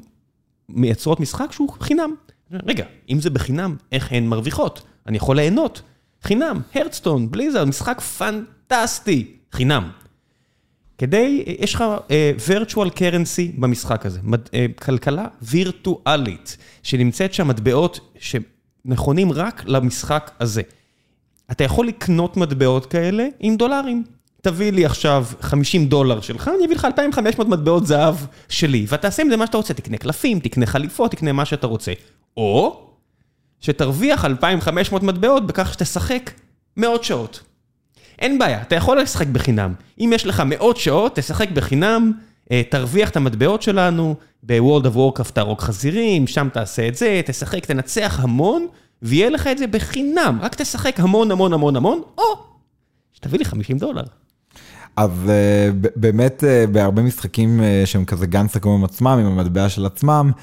מייצרות משחק שהוא חינם. רגע, אם זה בחינם, איך הן מרוויחות? אני יכול ליהנות. חינם, הרדסטון, בליזר, משחק פנטסטי, חינם. כדי, יש לך uh, virtual currency במשחק הזה, מד, uh, כלכלה וירטואלית, שנמצאת שם מטבעות שנכונים רק למשחק הזה. אתה יכול לקנות מטבעות כאלה עם דולרים. תביא לי עכשיו 50 דולר שלך, אני אביא לך 2,500 מטבעות זהב שלי, ואתה עושה עם זה מה שאתה רוצה, תקנה קלפים, תקנה חליפות, תקנה מה שאתה רוצה. או שתרוויח 2,500 מטבעות בכך שתשחק מאות שעות. אין בעיה, אתה יכול לשחק בחינם. אם יש לך מאות שעות, תשחק בחינם, אה, תרוויח את המטבעות שלנו, ב-World of Warcraft תהרוג חזירים, שם תעשה את זה, תשחק, תנצח המון, ויהיה לך את זה בחינם. רק תשחק המון המון המון המון, או שתביא לי 50 דולר. אז uh, באמת uh, בהרבה משחקים שהם כזה גן סכום עם עצמם, עם המטבע של עצמם, אה,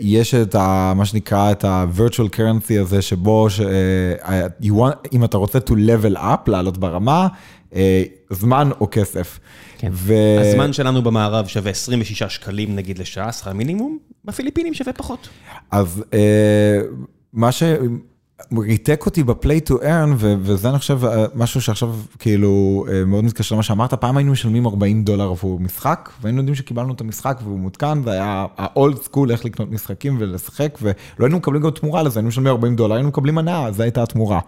יש את ה, מה שנקרא, את ה-virtual currency הזה, שבו, ש, אה, want, אם אתה רוצה to level up, לעלות ברמה, אה, זמן או כסף. כן. ו... הזמן שלנו במערב שווה 26 שקלים נגיד לשעה, שכר מינימום, בפיליפינים שווה פחות. אז מה ש... ריתק אותי ב-play to earn, וזה אני חושב משהו שעכשיו כאילו מאוד מתקשר למה שאמרת, פעם היינו משלמים 40 דולר עבור משחק, והיינו יודעים שקיבלנו את המשחק והוא מותקן, זה היה ה-old school איך לקנות משחקים ולשחק, ולא היינו מקבלים גם תמורה לזה, היינו משלמים 40 דולר, היינו מקבלים הנאה, זו הייתה התמורה.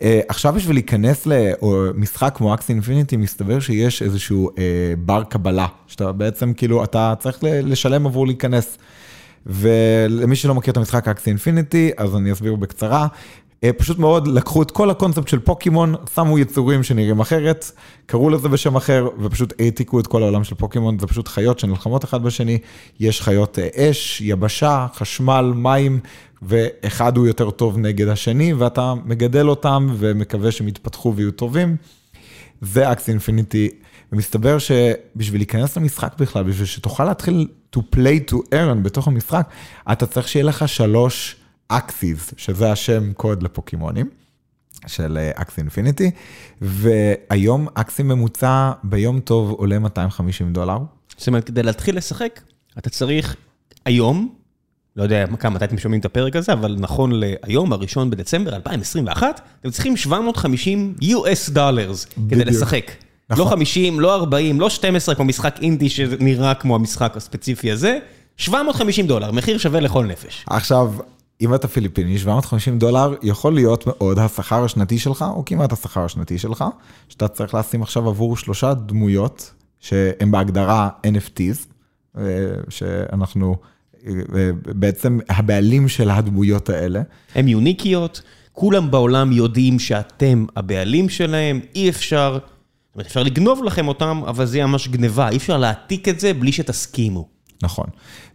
עכשיו בשביל להיכנס למשחק כמו אקס אינפיניטי, מסתבר שיש איזשהו בר קבלה, שאתה בעצם כאילו, אתה צריך לשלם עבור להיכנס. ולמי שלא מכיר את המשחק Axie Infinity, אז אני אסביר בקצרה. פשוט מאוד לקחו את כל הקונספט של פוקימון, שמו יצורים שנראים אחרת, קראו לזה בשם אחר, ופשוט העתיקו את כל העולם של פוקימון, זה פשוט חיות שנלחמות אחד בשני, יש חיות אש, יבשה, חשמל, מים, ואחד הוא יותר טוב נגד השני, ואתה מגדל אותם ומקווה שהם יתפתחו ויהיו טובים. זה Axie Infinity, ומסתבר שבשביל להיכנס למשחק בכלל, בשביל שתוכל להתחיל to play to earn בתוך המשחק, אתה צריך שיהיה לך שלוש Axies, שזה השם קוד לפוקימונים. של Axie Infinity, והיום Axie ממוצע ביום טוב עולה 250 דולר. זאת אומרת, כדי להתחיל לשחק, אתה צריך היום, לא יודע כמה, מתי אתם שומעים את הפרק הזה, אבל נכון להיום, הראשון בדצמבר 2021, אתם צריכים 750 US dollars כדי לשחק. נכון. לא 50, לא 40, לא 12 כמו משחק אינדי שנראה כמו המשחק הספציפי הזה, 750 דולר, מחיר שווה לכל נפש. עכשיו, אם אתה פיליפיני, 750 דולר יכול להיות מאוד השכר השנתי שלך, או כמעט השכר השנתי שלך, שאתה צריך לשים עכשיו עבור שלושה דמויות, שהן בהגדרה NFTs, אה, שאנחנו אה, בעצם הבעלים של הדמויות האלה. הן יוניקיות, כולם בעולם יודעים שאתם הבעלים שלהם, אי אפשר, זאת אומרת, אפשר לגנוב לכם אותם, אבל זה יהיה ממש גניבה, אי אפשר להעתיק את זה בלי שתסכימו. נכון.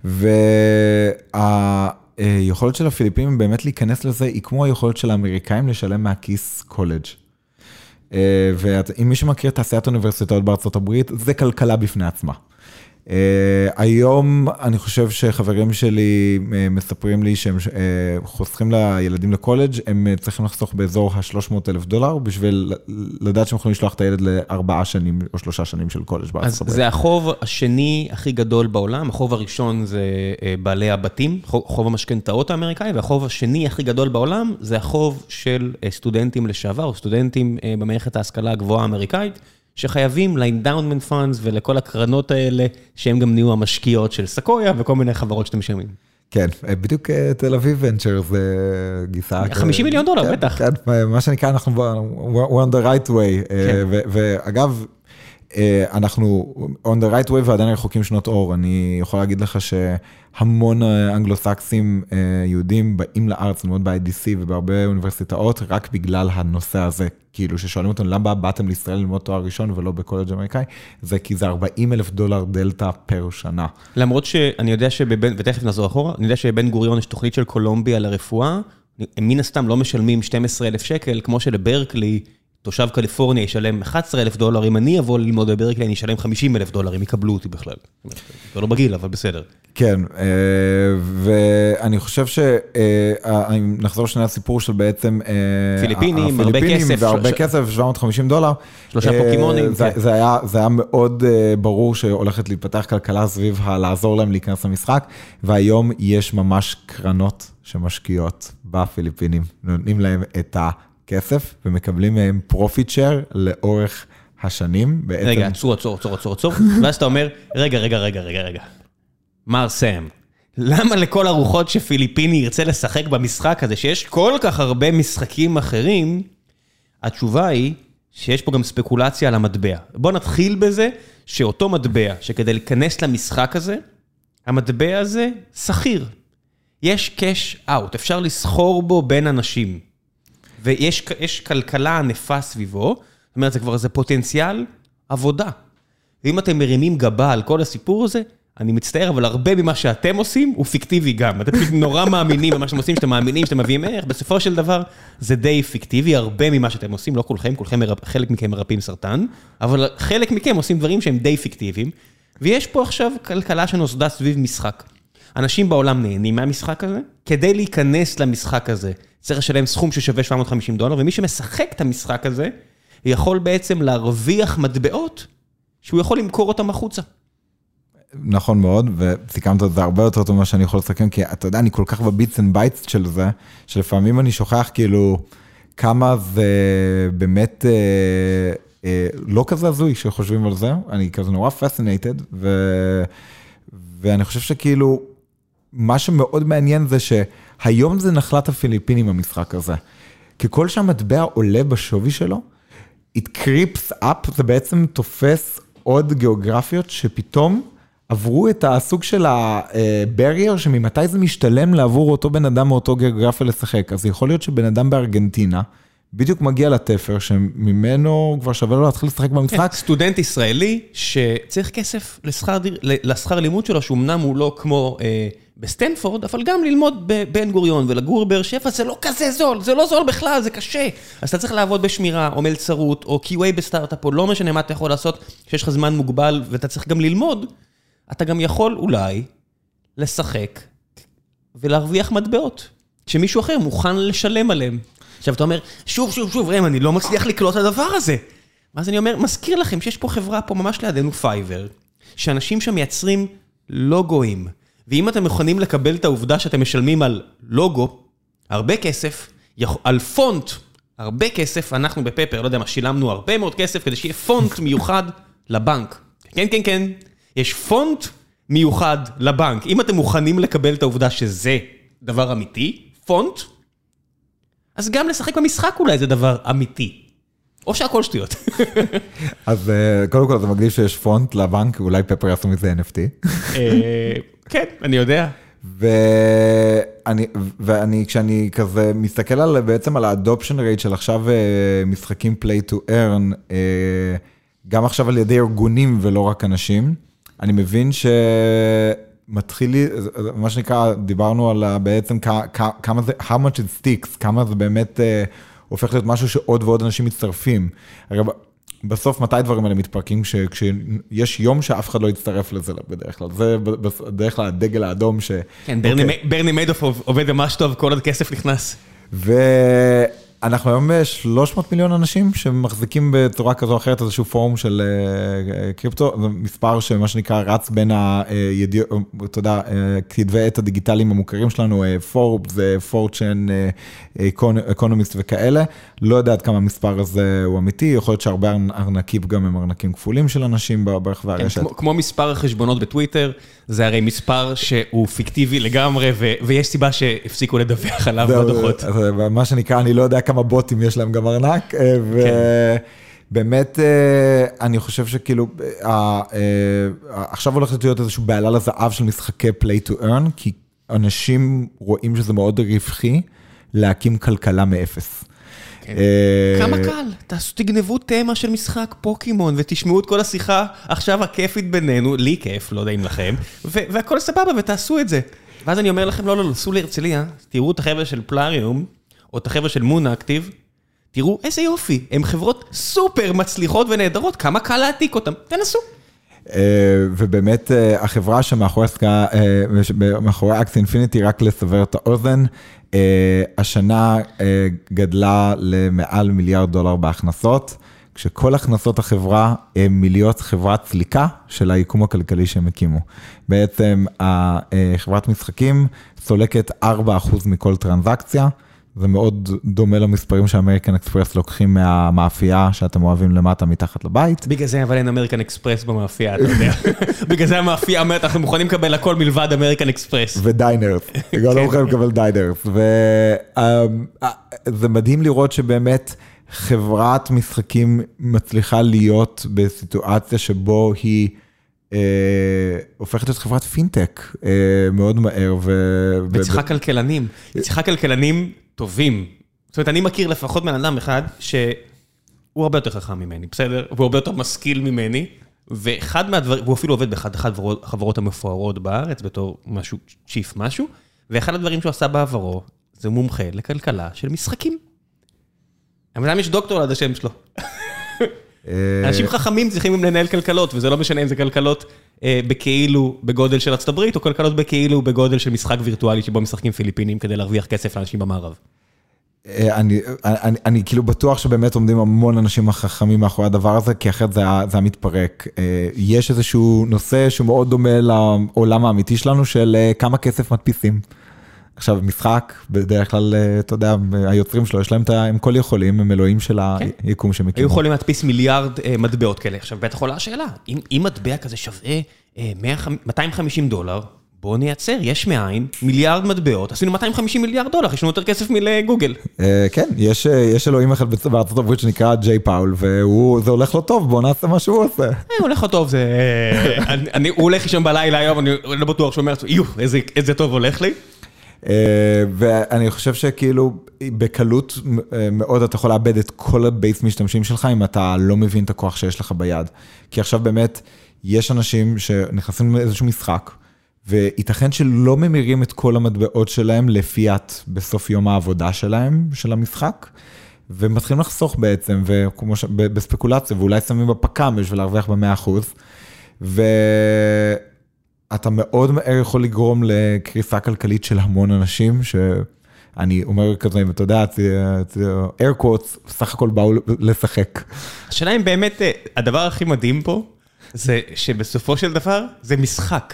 וה... היכולת של הפיליפינים באמת להיכנס לזה היא כמו היכולת של האמריקאים לשלם מהכיס קולג'. אה, ואם מי שמכיר תעשיית אוניברסיטאות בארצות הברית, זה כלכלה בפני עצמה. Uh, היום אני חושב שחברים שלי uh, מספרים לי שהם uh, חוסכים לילדים לקולג', הם uh, צריכים לחסוך באזור ה-300 אלף דולר בשביל לדעת שהם יכולים לשלוח את הילד לארבעה שנים או שלושה שנים של קולג' בארצות הברית. אז זה החוב השני הכי גדול בעולם, החוב הראשון זה uh, בעלי הבתים, חוב, חוב המשכנתאות האמריקאי, והחוב השני הכי גדול בעולם זה החוב של uh, סטודנטים לשעבר, או סטודנטים uh, במערכת ההשכלה הגבוהה האמריקאית. שחייבים ל-endowment funds ולכל הקרנות האלה, שהם גם נהיו המשקיעות של סקויה וכל מיני חברות שאתם משלמים. כן, בדיוק אה, תל אביב ונצ'ר זה גיסה. 50 מיליון דולר, כן, בטח. כן, מה שנקרא, אנחנו we're on the right way. אה, כן. ואגב, אה, אנחנו on the right way ועדיין רחוקים שנות אור. אני יכול להגיד לך שהמון אנגלוסקסים יהודים באים לארץ ללמוד ב-IDC ובהרבה אוניברסיטאות רק בגלל הנושא הזה. כאילו ששואלים אותנו למה באתם לישראל ללמוד תואר ראשון ולא בקולג' אמריקאי, זה כי זה 40 אלף דולר דלתא פר שנה. למרות שאני יודע שבבן, ותכף נחזור אחורה, אני יודע שבבן גוריון יש תוכנית של קולומביה לרפואה, הם מן הסתם לא משלמים 12 אלף שקל, כמו שלברקלי, תושב קליפורניה ישלם 11 אלף דולר, אם אני אבוא ללמוד בברקלי אני אשלם 50 אלף דולר, אם יקבלו אותי בכלל. זה לא בגיל, אבל בסדר. כן, אה, ואני חושב ש... אה, נחזור שנייה לסיפור של בעצם... אה, פיליפינים, הרבה כסף. והרבה כסף, 750 דולר. שלושה פוקימונים. כן. זה היה מאוד ברור שהולכת להתפתח כלכלה סביב הלעזור להם להיכנס למשחק, והיום יש ממש קרנות שמשקיעות בפיליפינים, נותנים להם את הכסף ומקבלים מהם profit share לאורך השנים. רגע, עצור, עצור, עצור, עצור, עצור, ואז אתה אומר, רגע, רגע, רגע, רגע, רגע. מר סם, למה לכל הרוחות שפיליפיני ירצה לשחק במשחק הזה, שיש כל כך הרבה משחקים אחרים, התשובה היא שיש פה גם ספקולציה על המטבע. בוא נתחיל בזה שאותו מטבע, שכדי להיכנס למשחק הזה, המטבע הזה שכיר. יש קאש אאוט, אפשר לסחור בו בין אנשים. ויש כלכלה ענפה סביבו, זאת אומרת, זה כבר איזה פוטנציאל עבודה. ואם אתם מרימים גבה על כל הסיפור הזה, אני מצטער, אבל הרבה ממה שאתם עושים הוא פיקטיבי גם. אתם פשוט נורא מאמינים במה שאתם עושים, שאתם מאמינים שאתם מביאים ערך, בסופו של דבר זה די פיקטיבי, הרבה ממה שאתם עושים, לא כולכם, כולכם, חלק מכם מרפאים סרטן, אבל חלק מכם עושים דברים שהם די פיקטיביים, ויש פה עכשיו כלכלה שנוסדה סביב משחק. אנשים בעולם נהנים מהמשחק הזה, כדי להיכנס למשחק הזה צריך לשלם סכום ששווה 750 דולר, ומי שמשחק את המשחק הזה, יכול בעצם להרוויח מטבעות שהוא יכול למכור אותם החוצה. נכון מאוד, וסיכמת את זה הרבה יותר טוב ממה שאני יכול לסכם, כי אתה יודע, אני כל כך ב bits and bytes של זה, שלפעמים אני שוכח כאילו כמה זה באמת אה, אה, לא כזה הזוי שחושבים על זה, אני כזה נורא פסינטד, ואני חושב שכאילו, מה שמאוד מעניין זה שהיום זה נחלת הפיליפינים המשחק הזה. ככל שהמטבע עולה בשווי שלו, it creeps up, זה בעצם תופס עוד גיאוגרפיות שפתאום עברו את הסוג של ה-barrier, שממתי זה משתלם לעבור אותו בן אדם מאותו גיאוגרפיה לשחק. אז יכול להיות שבן אדם בארגנטינה, בדיוק מגיע לתפר, שממנו כבר שווה לו להתחיל לשחק במשחק. כן, סטודנט ישראלי שצריך כסף לשכר לימוד שלו, שאומנם הוא לא כמו בסטנפורד, אבל גם ללמוד בבן גוריון ולגור בבאר שבע, זה לא כזה זול, זה לא זול בכלל, זה קשה. אז אתה צריך לעבוד בשמירה, או מלצרות, או QA בסטארט-אפ, או לא משנה מה אתה יכול לעשות, כשיש לך זמן מוגבל ואתה צריך גם ללמוד, אתה גם יכול אולי לשחק ולהרוויח מטבעות, שמישהו אחר מוכן לשלם עליהם. עכשיו אתה אומר, שוב, שוב, שוב, ראם, אני לא מצליח לקלוט את הדבר הזה. ואז אני אומר, מזכיר לכם שיש פה חברה פה ממש לידינו Fiverr, שאנשים שם מייצרים לוגוים. ואם אתם מוכנים לקבל את העובדה שאתם משלמים על לוגו, הרבה כסף, על פונט, הרבה כסף, אנחנו בפפר, לא יודע מה, שילמנו הרבה מאוד כסף כדי שיהיה פונט מיוחד לבנק. כן, כן, כן, יש פונט מיוחד לבנק. אם אתם מוכנים לקבל את העובדה שזה דבר אמיתי, פונט, אז גם לשחק במשחק אולי זה דבר אמיתי. או שהכל שטויות. אז קודם כל זה מגניב שיש פונט לבנק, אולי פפר יעשו מזה NFT. כן, אני יודע. ואני, ואני, כשאני כזה מסתכל על, בעצם על האדופשן רייט של עכשיו משחקים play to earn, גם עכשיו על ידי ארגונים ולא רק אנשים, אני מבין שמתחיל לי, מה שנקרא, דיברנו על בעצם כמה זה, how much it sticks, כמה זה באמת הופך להיות משהו שעוד ועוד אנשים מצטרפים. בסוף, מתי הדברים האלה מתפרקים? כשיש יום שאף אחד לא יצטרף לזה בדרך כלל. זה בדרך כלל הדגל האדום ש... כן, ברני מיידוף עובד ממש טוב, כל עוד כסף נכנס. אנחנו היום 300 מיליון אנשים שמחזיקים בצורה כזו או אחרת איזשהו פורום של קריפטו, זה מספר שמה שנקרא רץ בין הידיעות, אתה יודע, כתבי עת הדיגיטליים המוכרים שלנו, פורבס, פורצ'ן, אקונומיסט וכאלה, לא יודע עד כמה המספר הזה הוא אמיתי, יכול להיות שהרבה ארנקים גם הם ארנקים כפולים של אנשים ברחבי הרשת. כמו מספר החשבונות בטוויטר, זה הרי מספר שהוא פיקטיבי לגמרי, ויש סיבה שהפסיקו לדווח עליו בדוחות. מה שנקרא, אני לא יודע כמה בוטים יש להם גם ארנק, ובאמת אני חושב שכאילו, עכשיו הולכת להיות איזשהו בעלה לזהב של משחקי play to earn, כי אנשים רואים שזה מאוד רווחי להקים כלכלה מאפס. כמה קל, תגנבו תמה של משחק פוקימון ותשמעו את כל השיחה עכשיו הכיפית בינינו, לי כיף, לא יודע אם לכם, והכל סבבה ותעשו את זה. ואז אני אומר לכם, לא, לא, לא, סעו להרצליה, תראו את החבר'ה של Plarium, או את החבר'ה של Moon Active, תראו איזה יופי, הם חברות סופר מצליחות ונהדרות, כמה קל להעתיק אותם, תנסו. ובאמת החברה שמאחורי Axie Infinity, רק לסבר את האוזן, השנה גדלה למעל מיליארד דולר בהכנסות, כשכל הכנסות החברה הם מלהיות חברת סליקה של היקום הכלכלי שהם הקימו. בעצם חברת משחקים סולקת 4% מכל טרנזקציה. זה מאוד דומה למספרים שאמריקן אקספרס לוקחים מהמאפייה שאתם אוהבים למטה מתחת לבית. בגלל זה אבל אין אמריקן אקספרס במאפייה, אתה יודע. בגלל זה המאפייה אומרת, אנחנו מוכנים לקבל הכל מלבד אמריקן אקספרס. ודיינרס, גם לא מוכנים לקבל דיינרס. וזה מדהים לראות שבאמת חברת משחקים מצליחה להיות בסיטואציה שבו היא... הופכת להיות חברת פינטק מאוד מהר. וצריכה כלכלנים, היא צריכה כלכלנים טובים. זאת אומרת, אני מכיר לפחות בן אדם אחד שהוא הרבה יותר חכם ממני, בסדר? והוא הרבה יותר משכיל ממני, ואחד מהדברים, והוא אפילו עובד באחד החברות המפוארות בארץ בתור משהו, צ'יף משהו, ואחד הדברים שהוא עשה בעברו, זה מומחה לכלכלה של משחקים. אבל למה יש דוקטור עד השם שלו? אנשים חכמים צריכים לנהל כלכלות, וזה לא משנה אם זה כלכלות בכאילו בגודל של ארצות הברית, או כלכלות בכאילו בגודל של משחק וירטואלי שבו משחקים פיליפינים כדי להרוויח כסף לאנשים במערב. אני כאילו בטוח שבאמת עומדים המון אנשים חכמים מאחורי הדבר הזה, כי אחרת זה היה מתפרק. יש איזשהו נושא שהוא מאוד דומה לעולם האמיתי שלנו, של כמה כסף מדפיסים. עכשיו, משחק, בדרך כלל, אתה יודע, היוצרים שלו, יש להם את ה... הם כל יכולים, הם אלוהים של היקום שהם הקימו. היו יכולים להדפיס מיליארד מטבעות כאלה. עכשיו, בטח עולה השאלה, אם מטבע כזה שווה 250 דולר, בואו נייצר, יש מאין, מיליארד מטבעות, עשינו 250 מיליארד דולר, יש לנו יותר כסף מלגוגל. כן, יש אלוהים אחד בארצות הברית שנקרא ג'יי פאול, וזה הולך לו טוב, בואו נעשה מה שהוא עושה. הולך לו טוב, הוא הולך לישון בלילה היום, אני לא בטוח שהוא אומר, יו, איזה טוב הולך לי. ואני חושב שכאילו בקלות מאוד אתה יכול לאבד את כל הבייס משתמשים שלך אם אתה לא מבין את הכוח שיש לך ביד. כי עכשיו באמת יש אנשים שנכנסים לאיזשהו משחק, וייתכן שלא ממירים את כל המטבעות שלהם לפיאט בסוף יום העבודה שלהם, של המשחק, ומתחילים לחסוך בעצם, וכמו ש... בספקולציה, ואולי שמים בפק"ם בשביל להרוויח במאה אחוז. ואתה מאוד מהר יכול לגרום לקריסה כלכלית של המון אנשים, שאני אומר כזה, אם אתה יודע, air quotes, סך הכל באו לשחק. השאלה אם באמת, הדבר הכי מדהים פה, זה שבסופו של דבר, זה משחק.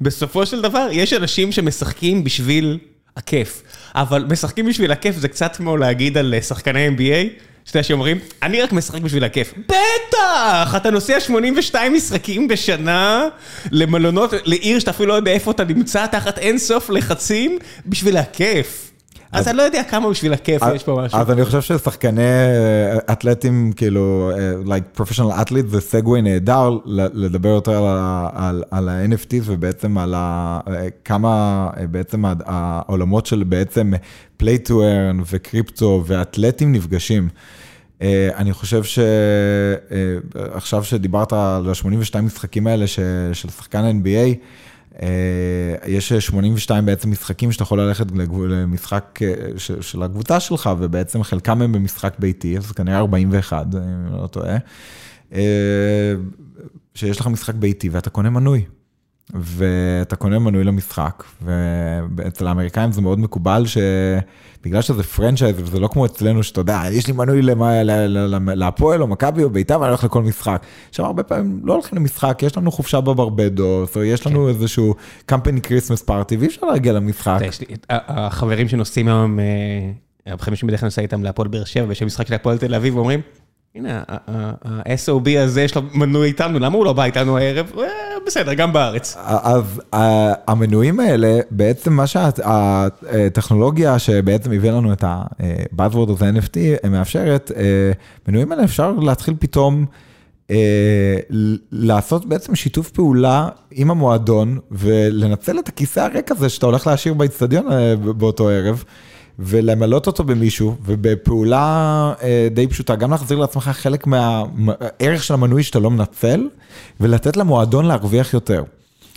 בסופו של דבר, יש אנשים שמשחקים בשביל הכיף. אבל משחקים בשביל הכיף זה קצת כמו להגיד על שחקני NBA, שאתה יודע שאומרים, אני רק משחק בשביל הכיף. בטח! אתה נוסע 82 משחקים בשנה למלונות, לעיר שאתה אפילו לא יודע איפה אתה נמצא, תחת אינסוף לחצים, בשביל הכיף. אז אני לא יודע כמה בשביל הכיף יש פה משהו. אז אני חושב ששחקני אתלטים, כאילו, like professional athletes זה סגווי נהדר לדבר יותר על ה-NFTs ובעצם על כמה בעצם העולמות של בעצם play to earn וקריפטו ואתלטים נפגשים. אני חושב שעכשיו שדיברת על ה-82 משחקים האלה של שחקן NBA, יש 82 בעצם משחקים שאתה יכול ללכת למשחק של הקבוצה שלך, ובעצם חלקם הם במשחק ביתי, אז כנראה 41, אם לא טועה, שיש לך משחק ביתי ואתה קונה מנוי. ואתה קונה מנוי למשחק, ואצל האמריקאים זה מאוד מקובל שבגלל שזה פרנצ'ייז וזה לא כמו אצלנו שאתה יודע, יש לי מנוי להפועל או מכבי או בית"ר ואני הולך לכל משחק. עכשיו הרבה פעמים לא הולכים למשחק, יש לנו חופשה בברבדוס, או יש לנו איזשהו company Christmas party ואי אפשר להגיע למשחק. החברים שנוסעים היום, החברים שבדרך כלל נוסע איתם להפועל באר שבע, ויש משחק של הפועל תל אביב, ואומרים, הנה, ה-SOB הזה יש לו מנוי איתנו, למה הוא לא בא איתנו הערב? בסדר, גם בארץ. אז המנויים האלה, בעצם מה שהטכנולוגיה שבעצם הביאה לנו את ה-Buzzword הזה NFT, מאפשרת, מנויים האלה אפשר להתחיל פתאום לעשות בעצם שיתוף פעולה עם המועדון, ולנצל את הכיסא הריק הזה שאתה הולך להשאיר באצטדיון באותו ערב. ולמלא אותו במישהו, ובפעולה די פשוטה, גם להחזיר לעצמך חלק מהערך של המנוי שאתה לא מנצל, ולתת למועדון להרוויח יותר.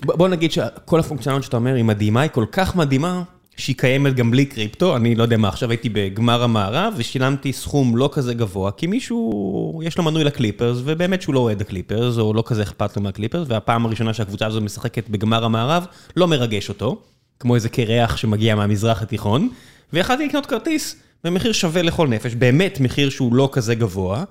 בוא נגיד שכל הפונקציונליות שאתה אומר היא מדהימה, היא כל כך מדהימה, שהיא קיימת גם בלי קריפטו, אני לא יודע מה, עכשיו הייתי בגמר המערב, ושילמתי סכום לא כזה גבוה, כי מישהו, יש לו מנוי לקליפרס, ובאמת שהוא לא אוהד הקליפרס, או לא כזה אכפת לו מהקליפרס, והפעם הראשונה שהקבוצה הזו משחקת בגמר המערב, לא מרגש אותו, כמו איזה קירח שמגיע מהמזרח התיכון. ויכלתי לקנות כרטיס במחיר שווה לכל נפש, באמת מחיר שהוא לא כזה גבוה,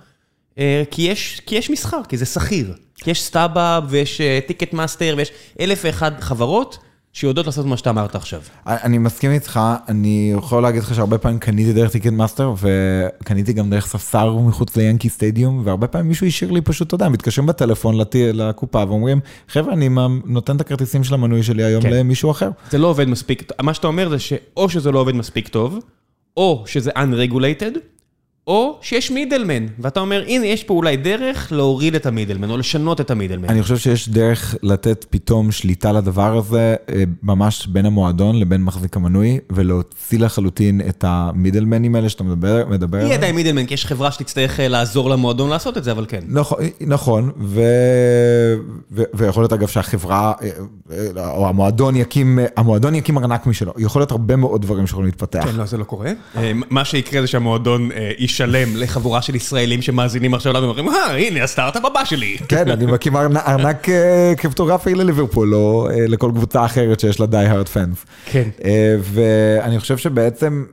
כי יש, כי יש מסחר, כי זה סחיר. כי יש StubHub ויש Ticketmaster ויש אלף ואחד חברות שיודעות לעשות מה שאתה אמרת עכשיו. אני מסכים איתך, אני יכול להגיד לך שהרבה פעמים קניתי דרך Ticketmaster, וקניתי גם דרך ספסר מחוץ ל Yankee Stadium, והרבה פעמים מישהו השאיר לי פשוט, אתה יודע, מתקשרים בטלפון לקופה ואומרים, חבר'ה, אני נותן את הכרטיסים של המנוי שלי היום כן. למישהו אחר. זה לא עובד מספיק, מה שאתה אומר זה שאו שזה לא עובד מספיק טוב, או שזה unregulated, או שיש מידלמן, ואתה אומר, הנה, יש פה אולי דרך להוריד את המידלמן, או לשנות את המידלמן. אני חושב שיש דרך לתת פתאום שליטה לדבר הזה, ממש בין המועדון לבין מחזיק המנוי, ולהוציא לחלוטין את המידלמנים האלה שאתה מדבר עליהם. יהיה עדיין מידלמן, כי יש חברה שתצטרך לעזור למועדון לעשות את זה, אבל כן. נכון, ויכול להיות אגב שהחברה, או המועדון יקים, המועדון יקים ארנק משלו, יכול להיות הרבה מאוד דברים שיכולים להתפתח. כן, לא, זה לא קורה. מה שיקרה זה שהמועדון שלם לחבורה של ישראלים שמאזינים עכשיו לנו ואומרים, אה, הנה הסטארט-אפ הבא שלי. כן, אני מקים ארנק קריפטוגרפי לליברפול, או לכל קבוצה אחרת שיש לה די הארד פאנס. כן. ואני חושב שבעצם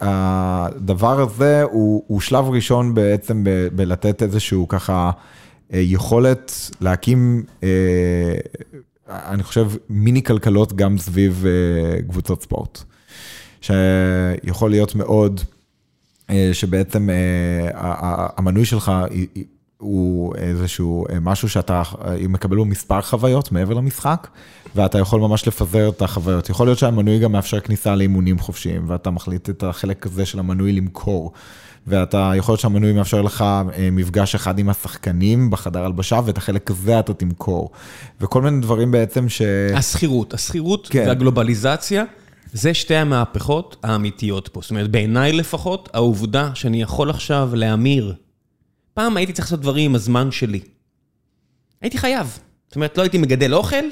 הדבר הזה הוא שלב ראשון בעצם בלתת איזשהו ככה יכולת להקים, אני חושב, מיני כלכלות גם סביב קבוצות ספורט. שיכול להיות מאוד... שבעצם המנוי שלך הוא איזשהו משהו שאתה מקבל מספר חוויות מעבר למשחק, ואתה יכול ממש לפזר את החוויות. יכול להיות שהמנוי גם מאפשר כניסה לאימונים חופשיים, ואתה מחליט את החלק הזה של המנוי למכור. ואתה, יכול להיות שהמנוי מאפשר לך מפגש אחד עם השחקנים בחדר הלבשה, ואת החלק הזה אתה תמכור. וכל מיני דברים בעצם ש... השכירות, השכירות כן. והגלובליזציה. זה שתי המהפכות האמיתיות פה. זאת אומרת, בעיניי לפחות, העובדה שאני יכול עכשיו להמיר. פעם הייתי צריך לעשות דברים עם הזמן שלי. הייתי חייב. זאת אומרת, לא הייתי מגדל אוכל,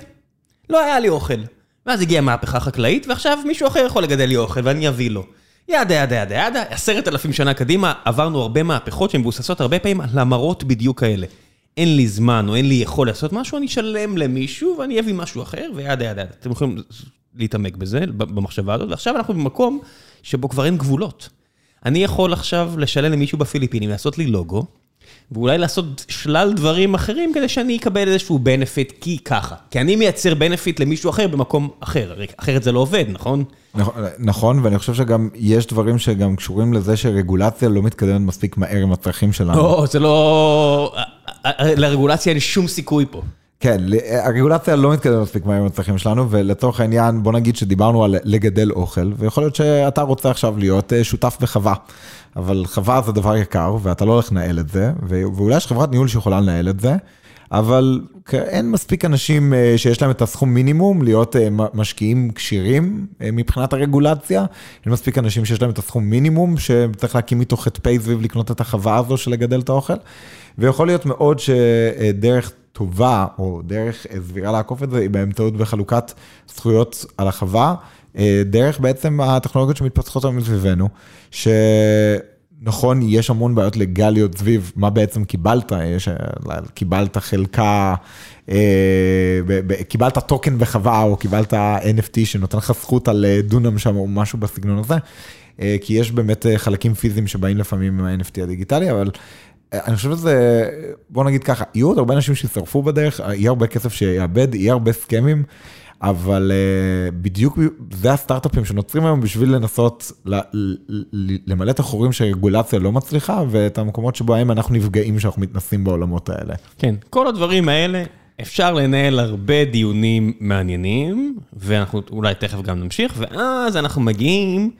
לא היה לי אוכל. ואז הגיעה מהפכה חקלאית, ועכשיו מישהו אחר יכול לגדל לי אוכל ואני אביא לו. ידה ידה ידה ידה, עשרת אלפים שנה קדימה, עברנו הרבה מהפכות שמבוססות הרבה פעמים על המראות בדיוק כאלה. אין לי זמן או אין לי יכול לעשות משהו, אני אשלם למישהו ואני אביא משהו אחר, וידה ידה. אתם יכולים להתעמק בזה, במחשבה הזאת, ועכשיו אנחנו במקום שבו כבר אין גבולות. אני יכול עכשיו לשלם למישהו בפיליפינים, לעשות לי לוגו, ואולי לעשות שלל דברים אחרים כדי שאני אקבל איזשהו בנפיט, כי ככה. כי אני מייצר בנפיט למישהו אחר במקום אחר, אחרת זה לא עובד, נכון? נכון, ואני חושב שגם יש דברים שגם קשורים לזה שרגולציה לא מתקדמת מספיק מהר עם הצרכים שלנו. לא, זה לא... לרגולציה אין שום סיכוי פה. כן, הרגולציה לא מתקדמת מספיק מהר עם הצרכים שלנו, ולצורך העניין, בוא נגיד שדיברנו על לגדל אוכל, ויכול להיות שאתה רוצה עכשיו להיות אה, שותף בחווה, אבל חווה זה דבר יקר, ואתה לא הולך לנהל את זה, ואולי יש חברת ניהול שיכולה לנהל את זה, אבל אין מספיק אנשים אה, שיש להם את הסכום מינימום להיות אה, משקיעים כשירים מבחינת הרגולציה, אין מספיק אנשים שיש להם את הסכום מינימום, שצריך להקים איתו חטפי סביב לקנות את החווה הזו של לגדל את האוכל, ויכול להיות מאוד שדרך טובה, או דרך סבירה לעקוף את זה, היא באמצעות בחלוקת זכויות על החווה, אה, דרך בעצם הטכנולוגיות שמתפתחות היום מסביבנו, שנכון, יש המון בעיות לגליות סביב מה בעצם קיבלת, יש, קיבלת חלקה, אה, קיבלת טוקן בחווה, או קיבלת NFT שנותן לך זכות על אה, דונם שם, או משהו בסגנון הזה. כי יש באמת חלקים פיזיים שבאים לפעמים עם ה-NFT הדיגיטלי, אבל אני חושב שזה, בוא נגיד ככה, יהיו עוד הרבה אנשים שישרפו בדרך, יהיה הרבה כסף שיאבד, יהיה הרבה סכמים, אבל uh, בדיוק זה הסטארט-אפים שנוצרים היום בשביל לנסות למלא את החורים שהרגולציה לא מצליחה, ואת המקומות שבהם אנחנו נפגעים שאנחנו מתנסים בעולמות האלה. כן, כל הדברים האלה, אפשר לנהל הרבה דיונים מעניינים, ואנחנו אולי תכף גם נמשיך, ואז אנחנו מגיעים...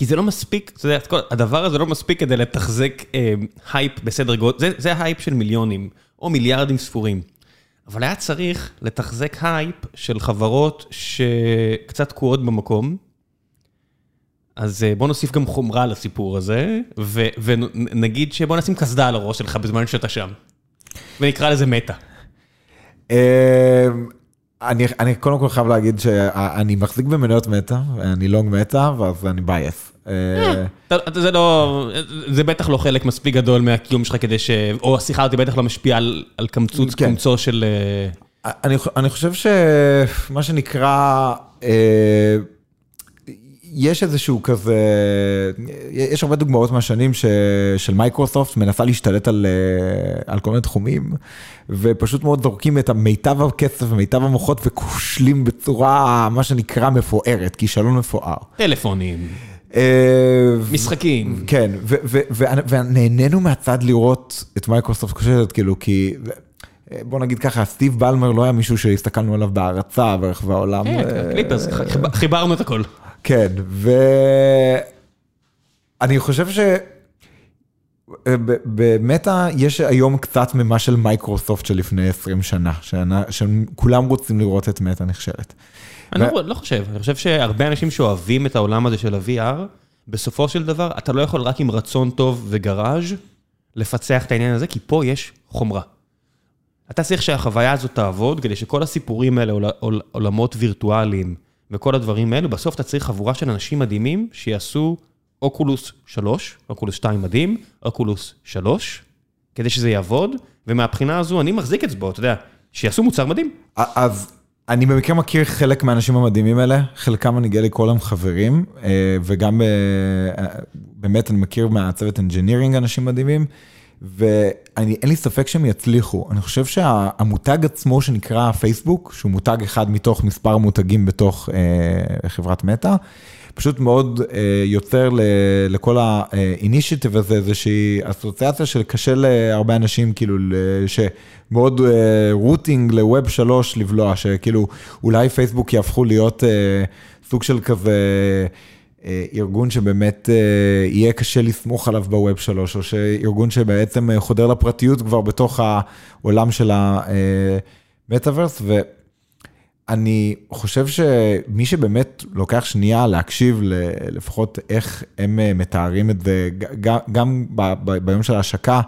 כי זה לא מספיק, אתה יודע, הדבר הזה לא מספיק כדי לתחזק אה, הייפ בסדר גודל, זה, זה הייפ של מיליונים, או מיליארדים ספורים. אבל היה צריך לתחזק הייפ של חברות שקצת תקועות במקום. אז אה, בוא נוסיף גם חומרה לסיפור הזה, ו, ונגיד שבוא נשים קסדה על הראש שלך בזמן שאתה שם. ונקרא לזה מטא. אה, אני, אני קודם כל חייב להגיד שאני מחזיק במניות מטא, אני לונג מטא, ואז אני בייס. אה, זה לא, זה בטח לא חלק מספיק גדול מהקיום שלך כדי ש... או השיחה אותי בטח לא משפיעה על, על קמצוץ כן. קומצו של... אה, אני, אני חושב שמה שנקרא... אה, יש איזשהו כזה, יש הרבה דוגמאות מהשנים ש, של מייקרוסופט מנסה להשתלט על, על כל מיני תחומים, ופשוט מאוד זורקים את המיטב הכסף ומיטב המוחות וכושלים בצורה, מה שנקרא, מפוארת, כישלון מפואר. טלפונים. משחקים. כן, ונהנינו מהצד לראות את מייקרוסופט כושלת, כאילו, כי... בוא נגיד ככה, סטיב בלמר לא היה מישהו שהסתכלנו עליו בהערצה ברחבי העולם. כן, קליפרס, חיברנו את הכל. כן, ואני חושב ש... במטא יש היום קצת ממה של מייקרוסופט של לפני 20 שנה, שכולם רוצים לראות את מטא נכשלת. אני לא, לא חושב, אני חושב שהרבה אנשים שאוהבים את העולם הזה של ה-VR, בסופו של דבר, אתה לא יכול רק עם רצון טוב וגראז' לפצח את העניין הזה, כי פה יש חומרה. אתה צריך שהחוויה הזאת תעבוד, כדי שכל הסיפורים האלה, עולמות וירטואליים וכל הדברים האלו, בסוף אתה צריך חבורה של אנשים מדהימים שיעשו Oculus 3, Oculus 2 מדהים, Oculus 3, כדי שזה יעבוד, ומהבחינה הזו אני מחזיק אצבעות, אתה יודע, שיעשו מוצר מדהים. אז אני במקרה מכיר חלק מהאנשים המדהימים האלה, חלקם אני גאה לקרוא להם חברים, אה, וגם אה, באמת אני מכיר מהצוות engineering אנשים מדהימים, ואין לי ספק שהם יצליחו. אני חושב שהמותג עצמו שנקרא פייסבוק, שהוא מותג אחד מתוך מספר מותגים בתוך אה, חברת מטא, פשוט מאוד אה, יוצר ל, לכל האינישיטיב הזה איזושהי אסוציאציה של קשה להרבה אנשים, כאילו, שמאוד אה, רוטינג לווב 3 לבלוע, שכאילו אולי פייסבוק יהפכו להיות אה, סוג של כזה... אה, ארגון שבאמת אה, יהיה קשה לסמוך עליו בווב 3, או שארגון שבעצם אה, חודר לפרטיות כבר בתוך העולם של המטאוורס, ואני חושב שמי שבאמת לוקח שנייה להקשיב לפחות איך הם מתארים את זה, גם ביום של ההשקה,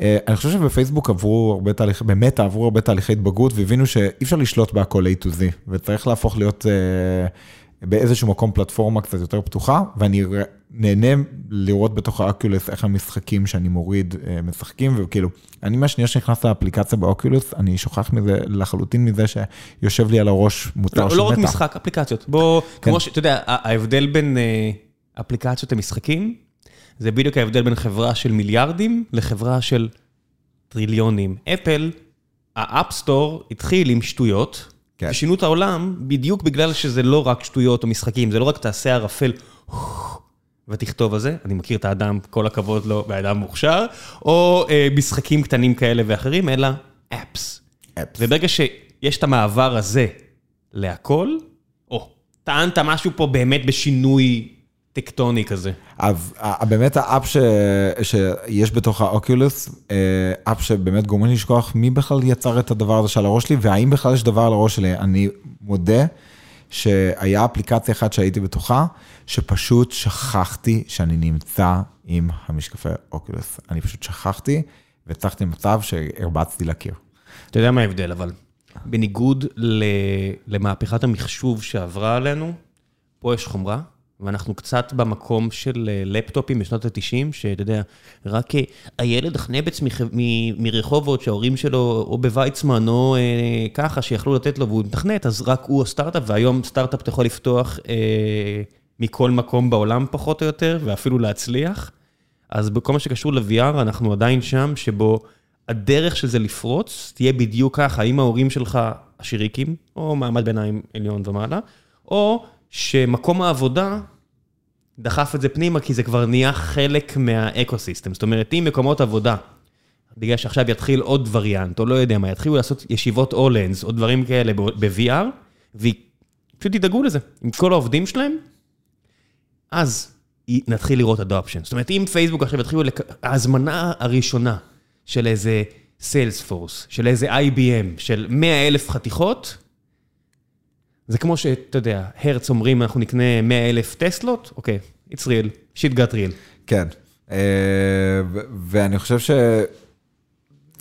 אני חושב שבפייסבוק עברו הרבה תהליכי, באמת עברו הרבה תהליכי התבגרות והבינו שאי אפשר לשלוט בהכל A to Z, וצריך להפוך להיות באיזשהו מקום פלטפורמה קצת יותר פתוחה, ואני נהנה לראות בתוך האוקולוס איך המשחקים שאני מוריד משחקים, וכאילו, אני מהשנייה שנכנס לאפליקציה ב Oculus, אני שוכח מזה לחלוטין מזה שיושב לי על הראש מוצר לא, של לא רק משחק, אפליקציות. בוא, כן. כמו שאתה יודע, ההבדל בין אפליקציות למשחקים, זה בדיוק ההבדל בין חברה של מיליארדים לחברה של טריליונים. אפל, ה App Store התחיל עם שטויות. כן. ושינו את העולם בדיוק בגלל שזה לא רק שטויות או משחקים, זה לא רק תעשה ערפל ותכתוב על זה, אני מכיר את האדם, כל הכבוד לו, באדם מוכשר, או אה, משחקים קטנים כאלה ואחרים, אלא אפס. אפס. וברגע שיש את המעבר הזה להכל, או, טענת משהו פה באמת בשינוי טקטוני כזה. אז באמת האפ ש... שיש בתוך האוקולוס, אה, אפ שבאמת גורם לי לשכוח מי בכלל יצר את הדבר הזה שעל הראש שלי, והאם בכלל יש דבר על הראש שלי. אני מודה שהיה אפליקציה אחת שהייתי בתוכה, שפשוט שכחתי שאני נמצא עם המשקפי אוקולוס. אני פשוט שכחתי, והצלחתי למצב שהרבצתי לקיר. אתה יודע מה ההבדל, אבל בניגוד למהפכת המחשוב שעברה עלינו, פה יש חומרה. ואנחנו קצת במקום של אה, לפטופים בשנות ה-90, שאתה יודע, רק אה, הילד החנבץ מרחובות שההורים שלו או בוויצמן או אה, ככה, שיכלו לתת לו והוא מתכנת, אז רק הוא הסטארט-אפ, והיום סטארט-אפ אתה יכול לפתוח אה, מכל מקום בעולם פחות או יותר, ואפילו להצליח. אז בכל מה שקשור ל-VR, אנחנו עדיין שם, שבו הדרך של זה לפרוץ תהיה בדיוק ככה, אם ההורים שלך עשיריקים, או מעמד ביניים עליון ומעלה, או... שמקום העבודה דחף את זה פנימה, כי זה כבר נהיה חלק מהאקו-סיסטם. זאת אומרת, אם מקומות עבודה, בגלל שעכשיו יתחיל עוד וריאנט, או לא יודע מה, יתחילו לעשות ישיבות אולנס, או דברים כאלה ב-VR, ופשוט ידאגו לזה, עם כל העובדים שלהם, אז נתחיל לראות אדופשן. זאת אומרת, אם פייסבוק עכשיו יתחילו, לק... ההזמנה הראשונה של איזה סיילספורס, של איזה IBM, של 100 אלף חתיכות, זה כמו שאתה יודע, הרץ אומרים, אנחנו נקנה 100 אלף טסלות, אוקיי, it's real, shit got real. כן, אה, ואני חושב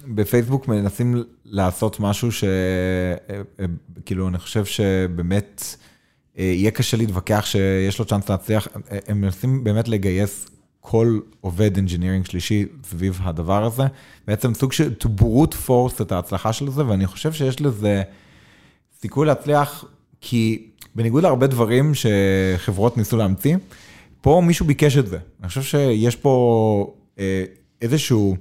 שבפייסבוק מנסים לעשות משהו שכאילו, אה, אה, אני חושב שבאמת יהיה קשה להתווכח שיש לו צ'אנס להצליח, הם מנסים באמת לגייס כל עובד engineering שלישי סביב הדבר הזה, בעצם סוג של to brute force את ההצלחה של זה, ואני חושב שיש לזה סיכוי להצליח כי בניגוד להרבה דברים שחברות ניסו להמציא, פה מישהו ביקש את זה. אני חושב שיש פה אה, איזושהי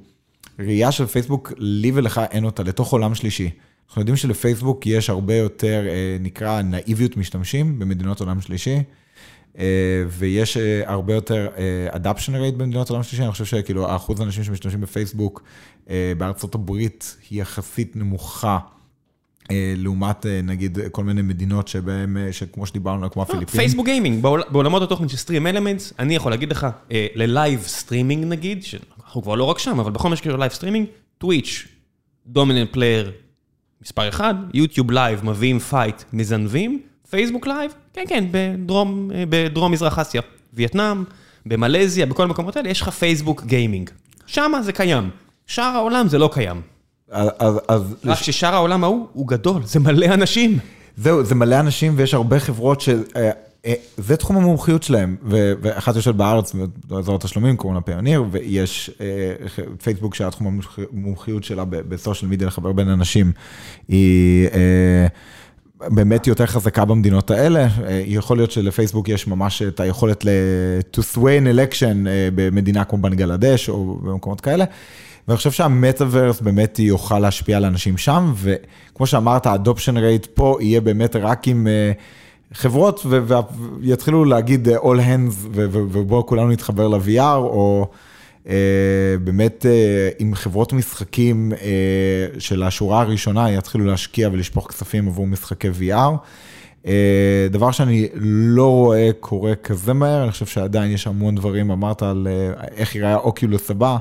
ראייה של פייסבוק, לי ולך אין אותה, לתוך עולם שלישי. אנחנו יודעים שלפייסבוק יש הרבה יותר, אה, נקרא, נאיביות משתמשים במדינות עולם שלישי. אה, ויש הרבה יותר adoption rate במדינות עולם שלישי, אני חושב שכאילו האחוז האנשים שמשתמשים בפייסבוק בארצות הברית היא יחסית נמוכה אה, לעומת אה, נגיד כל מיני מדינות שבהם, אה, שכמו שדיברנו, כמו הפיליפינים. פייסבוק גיימינג, בעולמות התוכן של StreamElements, אני יכול להגיד לך, ל live streaming נגיד, שאנחנו כבר לא רק שם, אבל בכל מה שקשור ל live streaming, Twitch, dominant player מספר 1, YouTube Live מביאים פייט, מזנבים, Facebook Live, כן כן, בדרום, בדרום מזרח אסיה, וייטנאם, במלזיה, בכל המקומות האלה, יש לך Facebook Gaming. שם זה קיים, שאר העולם זה לא קיים. אז... אז... רק ששאר העולם ההוא הוא גדול, זה מלא אנשים. זהו, זה מלא אנשים ויש הרבה חברות ש... אה, אה, זה תחום המומחיות שלהם, ואחת יושבת בארץ, באזור התשלומים, קוראים לה פיוניר, ויש אה, פייסבוק שהתחום המומחיות שלה בסושיאל מדיה לחבר בין אנשים, היא באמת יותר חזקה במדינות האלה. יכול להיות שלפייסבוק יש ממש את היכולת to sway an election במדינה כמו בנגלדש או במקומות כאלה. ואני חושב שהמטאוורס באמת יוכל להשפיע על אנשים שם, וכמו שאמרת, האדופשן רייט פה יהיה באמת רק עם חברות ויתחילו להגיד all hands ובואו כולנו נתחבר ל-VR, או באמת עם חברות משחקים של השורה הראשונה יתחילו להשקיע ולשפוך כספים עבור משחקי VR. דבר שאני לא רואה קורה כזה מהר, אני חושב שעדיין יש המון דברים, אמרת על איך ייראה האוקיולוס הבא.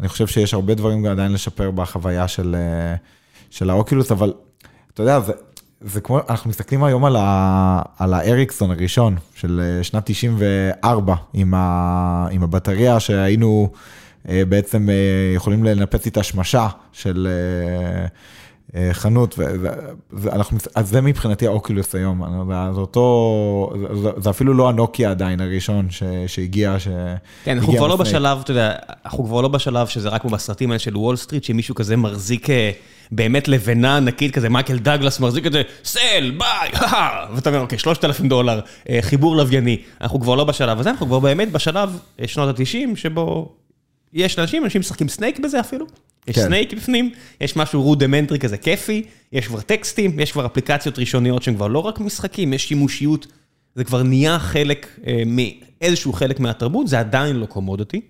אני חושב שיש הרבה דברים עדיין לשפר בחוויה של, של האוקילוס, אבל אתה יודע, זה, זה כמו, אנחנו מסתכלים היום על, ה, על האריקסון הראשון של שנת 94, עם, ה, עם הבטריה שהיינו בעצם יכולים לנפץ איתה שמשה של חנות, ואנחנו, אז זה מבחינתי האוקילוס היום, זה אותו, זה אפילו לא הנוקיה עדיין הראשון שהגיע, כן, אנחנו כבר לא בשלב, אתה יודע, אנחנו כבר לא בשלב שזה רק כמו בסרטים האלה של וול סטריט, שמישהו כזה מחזיק באמת לבנה ענקית כזה, מייקל דאגלס מחזיק את זה, sell, buy, ואתה אומר, אוקיי, 3,000 דולר, חיבור לווייני, אנחנו כבר לא בשלב הזה, אנחנו כבר באמת בשלב שנות ה-90, שבו יש אנשים, אנשים משחקים סנייק בזה אפילו. יש סנייק בפנים, יש משהו רודמנטרי כזה כיפי, יש כבר טקסטים, יש כבר אפליקציות ראשוניות שהן כבר לא רק משחקים, יש שימושיות, זה כבר נהיה חלק, איזשהו חלק מהתרבות, זה עדיין לא קומודיטי,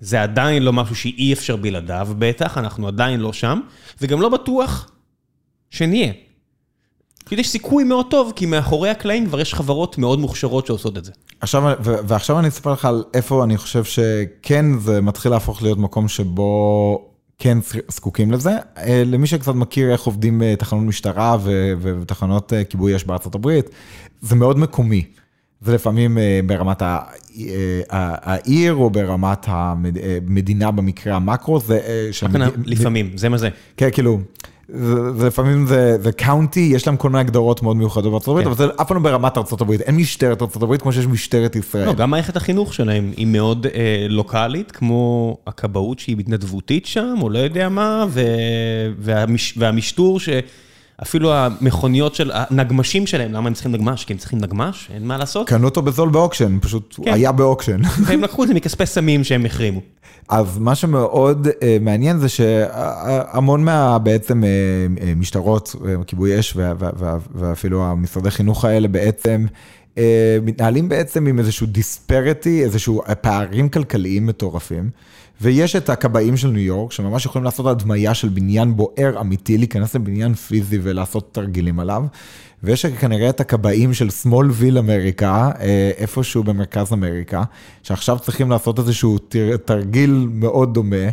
זה עדיין לא משהו שאי אפשר בלעדיו בטח, אנחנו עדיין לא שם, וגם לא בטוח שנהיה. יש סיכוי מאוד טוב, כי מאחורי הקלעים כבר יש חברות מאוד מוכשרות שעושות את זה. עכשיו, ועכשיו אני אספר לך על איפה אני חושב שכן זה מתחיל להפוך להיות מקום שבו כן זקוקים לזה. למי שקצת מכיר איך עובדים תחנות משטרה ותחנות כיבוי אש בארצות הברית, זה מאוד מקומי. זה לפעמים ברמת העיר או ברמת המדינה במקרה המקרו. לפעמים, זה מה זה. כן, כאילו. ולפעמים זה קאונטי, יש להם כל מיני הגדרות מאוד מיוחדות בארצות הברית, אבל זה אף פעם לא ברמת ארצות הברית, אין משטרת ארצות הברית כמו שיש משטרת ישראל. לא, גם מערכת החינוך שלהם היא מאוד לוקאלית, כמו הכבאות שהיא מתנדבותית שם, או לא יודע מה, והמשטור שאפילו המכוניות של, הנגמשים שלהם, למה הם צריכים נגמש? כי הם צריכים נגמש? אין מה לעשות. קנו אותו בזול ב auction, פשוט היה ב auction. והם לקחו את זה מכספי סמים שהם החרימו. אז מה שמאוד מעניין זה שהמון מה בעצם משטרות, כיבוי אש ואפילו המשרדי חינוך האלה בעצם מתנהלים בעצם עם איזשהו disparity, איזשהו פערים כלכליים מטורפים. ויש את הכבאים של ניו יורק, שממש יכולים לעשות הדמיה של בניין בוער אמיתי, להיכנס לבניין פיזי ולעשות תרגילים עליו. ויש כנראה את הכבאים של ville אמריקה, איפשהו במרכז אמריקה, שעכשיו צריכים לעשות איזשהו תרגיל מאוד דומה,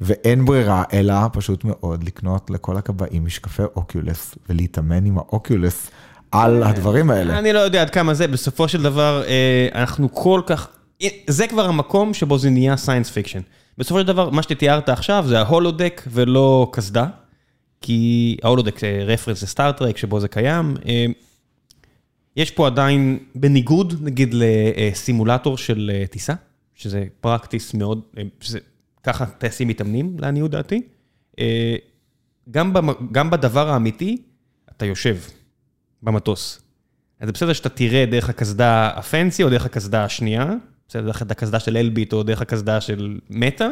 ואין ברירה, אלא פשוט מאוד לקנות לכל הכבאים משקפי אוקיולס, ולהתאמן עם האוקיולס על הדברים האלה. אני לא יודע עד כמה זה, בסופו של דבר, אנחנו כל כך, זה כבר המקום שבו זה נהיה science fiction. בסופו של דבר, מה שתיארת עכשיו זה ה holodeck ולא קסדה. כי ה holodeck זה reference ל Star Trek שבו זה קיים. יש פה עדיין, בניגוד נגיד לסימולטור של טיסה, שזה practice מאוד, שזה ככה טייסים מתאמנים לעניות דעתי. גם בדבר האמיתי, אתה יושב במטוס. אז זה בסדר שאתה תראה דרך הקסדה הפנסי או דרך הקסדה השנייה, בסדר, דרך הקסדה של אלביט או דרך הקסדה של מטא,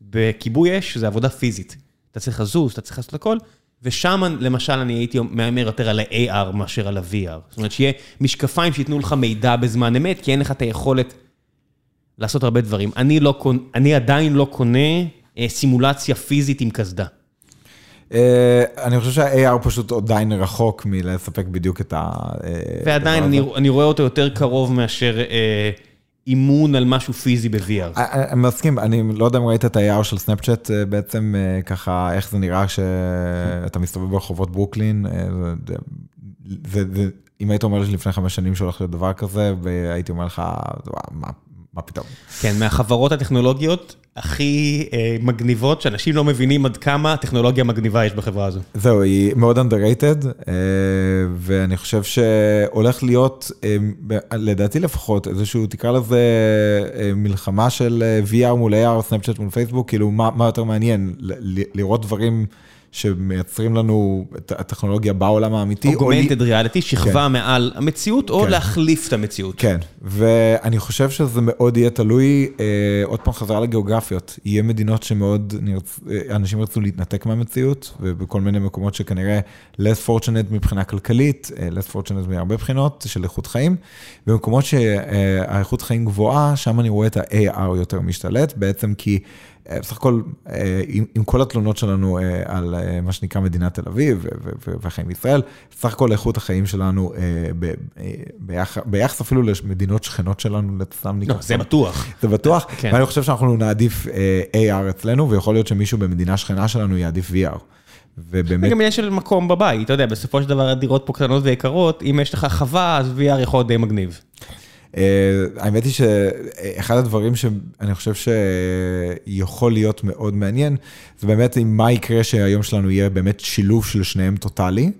בכיבוי אש זה עבודה פיזית. אתה צריך לזוז, אתה צריך לעשות הכל, ושם למשל אני הייתי מהמר יותר על ה-AR מאשר על ה-VR. זאת אומרת שיהיה משקפיים שייתנו לך מידע בזמן אמת, כי אין לך את היכולת לעשות הרבה דברים. אני, לא, אני עדיין לא קונה סימולציה פיזית עם קסדה. אני חושב שה-AR פשוט עדיין רחוק מלספק בדיוק את ה... ועדיין אני רואה אותו יותר קרוב מאשר... אימון על משהו פיזי ב-VR. אני מסכים, אני לא יודע אם ראית את ה-AR של סנאפצ'אט בעצם, ככה, איך זה נראה כשאתה מסתובב ברחובות ברוקלין. אם היית אומר לי לפני חמש שנים שהולך להיות דבר כזה, והייתי אומר לך, מה פתאום. כן, מהחברות הטכנולוגיות הכי מגניבות, שאנשים לא מבינים עד כמה טכנולוגיה מגניבה יש בחברה הזו. זהו, היא מאוד underrated, ואני חושב שהולך להיות, לדעתי לפחות, איזשהו, תקרא לזה מלחמה של VR מול AR, סנאפצ'אט מול פייסבוק, כאילו מה יותר מעניין, לראות דברים שמייצרים לנו את הטכנולוגיה בעולם האמיתי. אוגמנטד ריאליטי, שכבה כן. מעל המציאות, או כן. להחליף את המציאות. כן, ואני חושב שזה מאוד יהיה תלוי, אה, עוד פעם חזרה לגיאוגרפיות. יהיה מדינות שמאוד, נרצ... אה, אנשים ירצו להתנתק מהמציאות, ובכל מיני מקומות שכנראה less fortunate מבחינה כלכלית, אה, less fortunate מהרבה בחינות של איכות חיים, במקומות שהאיכות חיים גבוהה, שם אני רואה את ה-AR יותר משתלט, בעצם כי... אה, בסך הכל, אה, עם, עם כל התלונות שלנו אה, על מה שנקרא מדינת תל אביב והחיים בישראל, בסך הכל איכות החיים שלנו ביחס, ביחס אפילו למדינות שכנות שלנו, סתם נקרא. לא, זה בטוח. זה בטוח, כן. ואני חושב שאנחנו נעדיף AR אצלנו, ויכול להיות שמישהו במדינה שכנה שלנו יעדיף VR. ובאמת... גם יש מקום בבית, אתה יודע, בסופו של דבר הדירות פה קטנות ויקרות, אם יש לך חווה, אז VR יכול להיות די מגניב. אה, האמת היא שאחד הדברים שאני חושב שיכול להיות מאוד מעניין, זה באמת עם מה יקרה שהיום שלנו יהיה באמת שילוב של שניהם טוטאלי,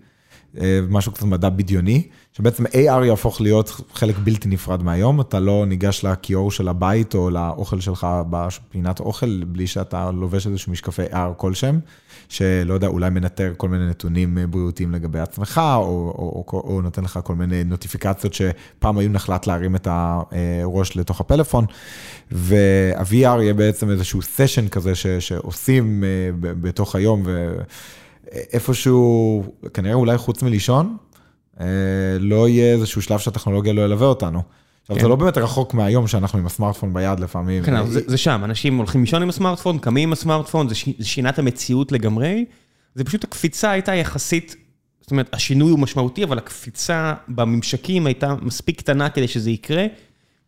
אה, משהו קצת מדע בדיוני, שבעצם AR יהפוך להיות חלק בלתי נפרד מהיום, אתה לא ניגש לכיור של הבית או לאוכל שלך בפינת אוכל, בלי שאתה לובש איזשהו משקפי AR כלשהם. שלא יודע, אולי מנטר כל מיני נתונים בריאותיים לגבי עצמך, או, או, או, או נותן לך כל מיני נוטיפיקציות שפעם היו נחלט להרים את הראש לתוך הפלאפון. וה-VR יהיה בעצם איזשהו סשן כזה ש, שעושים אה, בתוך היום, ואיפשהו, כנראה אולי חוץ מלישון, אה, לא יהיה איזשהו שלב שהטכנולוגיה לא ילווה אותנו. עכשיו, זה כן. לא באמת רחוק מהיום שאנחנו עם הסמארטפון ביד לפעמים. כן, זה שם, אנשים הולכים לישון עם הסמארטפון, קמים עם הסמארטפון, זה שינה את המציאות לגמרי. זה פשוט, הקפיצה הייתה יחסית, זאת אומרת, השינוי הוא משמעותי, אבל הקפיצה בממשקים הייתה מספיק קטנה כדי שזה יקרה.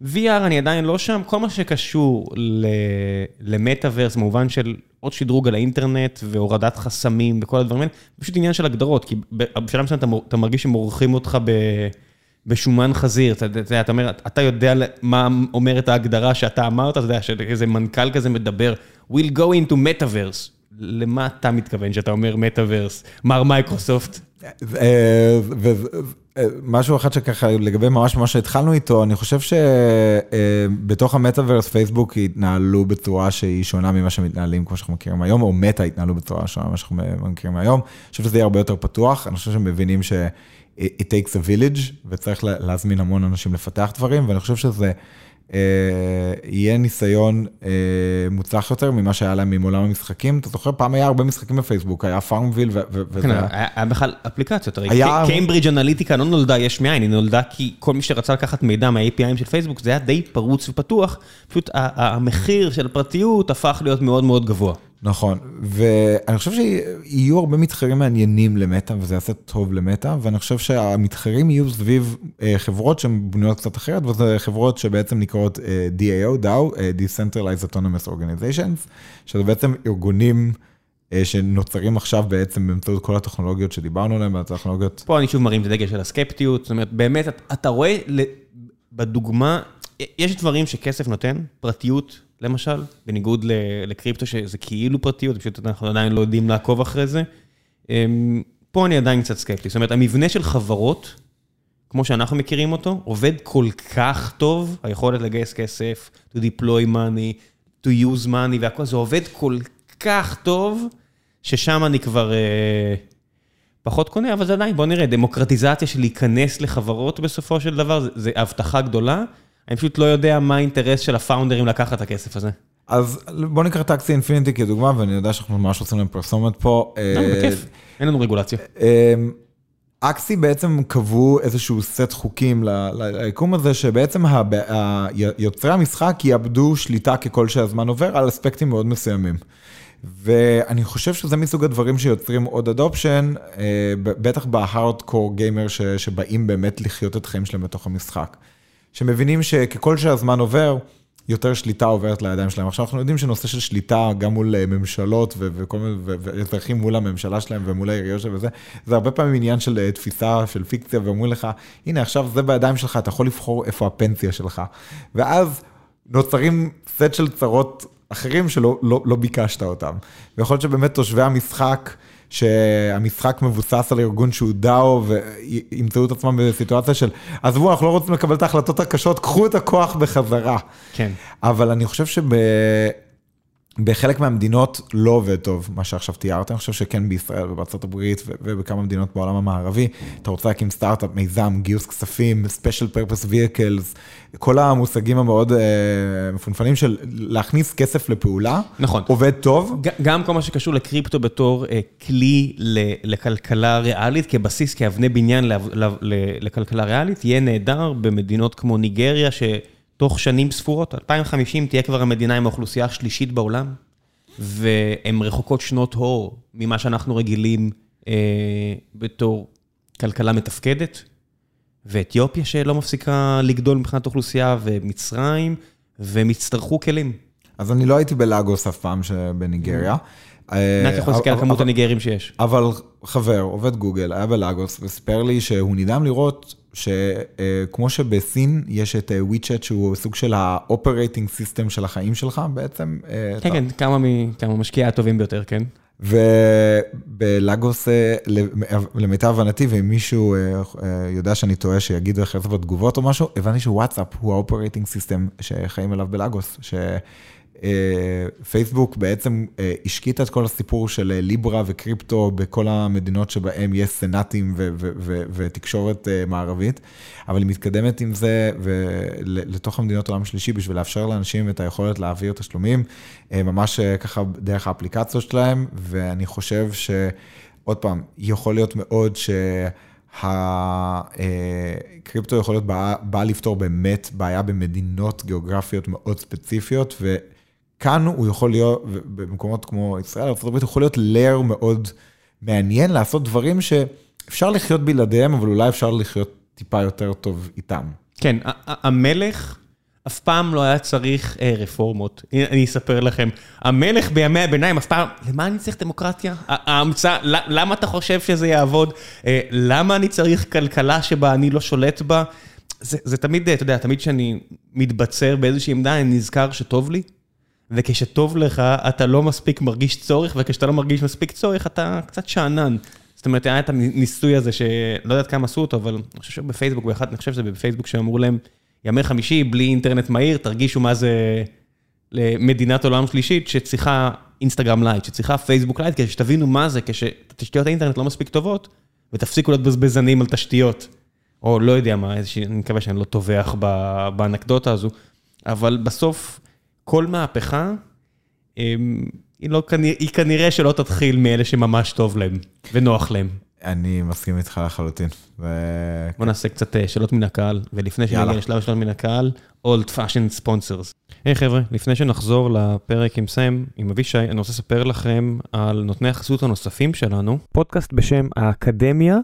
VR אני עדיין לא שם, כל מה שקשור למטאוורס, במובן של עוד שדרוג על האינטרנט והורדת חסמים וכל הדברים האלה, פשוט עניין של הגדרות, כי בשלב מסוים אתה מרגיש שמורחים אותך ב... בשומן חזיר, אתה יודע, אתה אומר, אתה יודע מה אומרת ההגדרה שאתה אמרת, אתה יודע, שאיזה מנכ"ל כזה מדבר, we'll go into metaverse. למה אתה מתכוון שאתה אומר מטאוורס, מר מייקרוסופט? משהו אחד שככה, לגבי ממש מה שהתחלנו איתו, אני חושב שבתוך המטאוורס פייסבוק התנהלו בצורה שהיא שונה ממה שמתנהלים כמו שאנחנו מכירים היום, או מטא התנהלו בצורה שונה ממה שאנחנו מכירים היום. אני חושב שזה יהיה הרבה יותר פתוח, אני חושב שהם מבינים ש... it takes a village, וצריך להזמין המון אנשים לפתח דברים, ואני חושב שזה אה, יהיה ניסיון אה, מוצלח יותר ממה שהיה להם עם עולם המשחקים. אתה זוכר, פעם היה הרבה משחקים בפייסבוק, היה FarmVille וזה כן, היה... היה בכלל אפליקציות, הרי היה... קיימברידג' אנליטיקה לא נולדה יש מאין, היא נולדה כי כל מי שרצה לקחת מידע מה-APIים של פייסבוק, זה היה די פרוץ ופתוח, פשוט המחיר של הפרטיות הפך להיות מאוד מאוד גבוה. נכון, ואני חושב שיהיו הרבה מתחרים מעניינים למטא, וזה יעשה טוב למטא, ואני חושב שהמתחרים יהיו סביב אה, חברות שהן בנויות קצת אחרת, וזה חברות שבעצם נקראות אה, DAO, DAO, אה, Decentralized Autonomous Organizations, שזה בעצם ארגונים שנוצרים עכשיו בעצם באמצעות כל הטכנולוגיות שדיברנו עליהן, והטכנולוגיות... פה אני שוב מרים את הדגל של הסקפטיות, זאת אומרת, באמת, אתה רואה בדוגמה, יש דברים שכסף נותן, פרטיות. למשל, בניגוד לקריפטו שזה כאילו פרטיות, פשוט אנחנו עדיין לא יודעים לעקוב אחרי זה. אמ, פה אני עדיין קצת סקפטי, זאת אומרת, המבנה של חברות, כמו שאנחנו מכירים אותו, עובד כל כך טוב, היכולת לגייס כסף, to deploy money, to use money והכל, זה עובד כל כך טוב, ששם אני כבר אה, פחות קונה, אבל זה עדיין, בוא נראה, דמוקרטיזציה של להיכנס לחברות בסופו של דבר, זה, זה הבטחה גדולה. אני פשוט לא יודע מה האינטרס של הפאונדרים לקחת את הכסף הזה. אז בוא ניקח את אקסי אינפיניטי כדוגמה, ואני יודע שאנחנו ממש עושים להם פרסומת פה. לא, בכיף, אין לנו רגולציה. אקסי בעצם קבעו איזשהו סט חוקים ליקום הזה, שבעצם יוצרי המשחק יאבדו שליטה ככל שהזמן עובר על אספקטים מאוד מסוימים. ואני חושב שזה מסוג הדברים שיוצרים עוד אדופשן, בטח בהארדקור גיימר שבאים באמת לחיות את החיים שלהם בתוך המשחק. שמבינים שככל שהזמן עובר, יותר שליטה עוברת לידיים שלהם. עכשיו אנחנו יודעים שנושא של שליטה גם מול אה, ממשלות וכל מיני, ואזרחים מול הממשלה שלהם ומול העיריות שלהם וזה, זה הרבה פעמים עניין של אה, תפיסה, של פיקציה, ואומרים לך, הנה עכשיו זה בידיים שלך, אתה יכול לבחור איפה הפנסיה שלך. ואז נוצרים סט של צרות אחרים שלא לא, לא ביקשת אותם. ויכול להיות שבאמת תושבי המשחק, שהמשחק מבוסס על ארגון שהוא דאו, וימצאו את עצמם בסיטואציה של, עזבו, אנחנו לא רוצים לקבל את ההחלטות הקשות, קחו את הכוח בחזרה. כן. אבל אני חושב שב... בחלק מהמדינות לא עובד טוב, מה שעכשיו תיארת, אני חושב שכן בישראל ובארצות הברית ובכמה מדינות בעולם המערבי, אתה רוצה להקים סטארט-אפ, מיזם, גיוס כספים, special purpose vehicles, כל המושגים המאוד uh, מפונפנים של להכניס כסף לפעולה, נכון. עובד טוב. גם כל מה שקשור לקריפטו בתור uh, כלי לכלכלה ריאלית, כבסיס, כאבני בניין לכלכלה ריאלית, יהיה נהדר במדינות כמו ניגריה, ש... תוך שנים ספורות, 2050 תהיה כבר המדינה עם האוכלוסייה השלישית בעולם, והן רחוקות שנות הור ממה שאנחנו רגילים אה, בתור כלכלה מתפקדת, ואתיופיה שלא מפסיקה לגדול מבחינת אוכלוסייה, ומצרים, והם יצטרכו כלים. אז אני לא הייתי בלאגוס אף פעם שבניגריה. מעט יכול להסתכל על כמות הניגרים שיש. אבל חבר, עובד גוגל, היה בלאגוס, וסיפר לי שהוא נדהם לראות שכמו שבסין יש את WeChat שהוא סוג של ה operating system של החיים שלך בעצם. כן, כן, כמה משקיעי הטובים ביותר, כן. ובלאגוס, למיטב הבנתי, ואם מישהו יודע שאני טועה, שיגיד אחרי זה בתגובות או משהו, הבנתי שוואטסאפ הוא ה operating system שחיים עליו בלאגוס. פייסבוק בעצם השקיטה את כל הסיפור של ליברה וקריפטו בכל המדינות שבהם יש סנאטים ותקשורת מערבית, אבל היא מתקדמת עם זה לתוך המדינות העולם השלישי בשביל לאפשר לאנשים את היכולת להעביר תשלומים, ממש ככה דרך האפליקציות שלהם, ואני חושב שעוד פעם, יכול להיות מאוד שהקריפטו יכול להיות בא לפתור באמת בעיה במדינות גיאוגרפיות מאוד ספציפיות. כאן הוא יכול להיות, במקומות כמו ישראל, ארה"ב, הוא יכול להיות לייר מאוד מעניין, לעשות דברים שאפשר לחיות בלעדיהם, אבל אולי אפשר לחיות טיפה יותר טוב איתם. כן, המלך אף פעם לא היה צריך אה, רפורמות. אני אספר לכם, המלך בימי הביניים אף פעם, למה אני צריך דמוקרטיה? ההמצאה, למה אתה חושב שזה יעבוד? אה, למה אני צריך כלכלה שבה אני לא שולט בה? זה, זה תמיד, אתה יודע, תמיד כשאני מתבצר באיזושהי עמדה, אני נזכר שטוב לי. וכשטוב לך, אתה לא מספיק מרגיש צורך, וכשאתה לא מרגיש מספיק צורך, אתה קצת שאנן. זאת אומרת, היה את הניסוי הזה, שלא יודעת כמה עשו אותו, אבל אני חושב שבפייסבוק, באחד, אני חושב שזה בפייסבוק שאמרו להם, ימי חמישי, בלי אינטרנט מהיר, תרגישו מה זה למדינת עולם שלישית, שצריכה Instagram Lite, שצריכה Facebook Lite, כדי שתבינו מה זה, כשתשתיות האינטרנט לא מספיק טובות, ותפסיקו להיות בזבזנים על תשתיות. או לא יודע מה, איזושהי, אני מקווה שאני לא טובח באנקדוטה הזו, אבל בסוף, כל מהפכה, אמ, היא, לא, היא כנראה שלא תתחיל מאלה שממש טוב להם ונוח להם. אני מסכים איתך לחלוטין. ו... בוא נעשה קצת אה, שאלות מן הקהל, ולפני שנגיע לשלב השאלות מן הקהל, old fashion sponsors. היי hey, חבר'ה, לפני שנחזור לפרק עם סם, עם אבישי, אני רוצה לספר לכם על נותני החסות הנוספים שלנו. פודקאסט בשם האקדמיה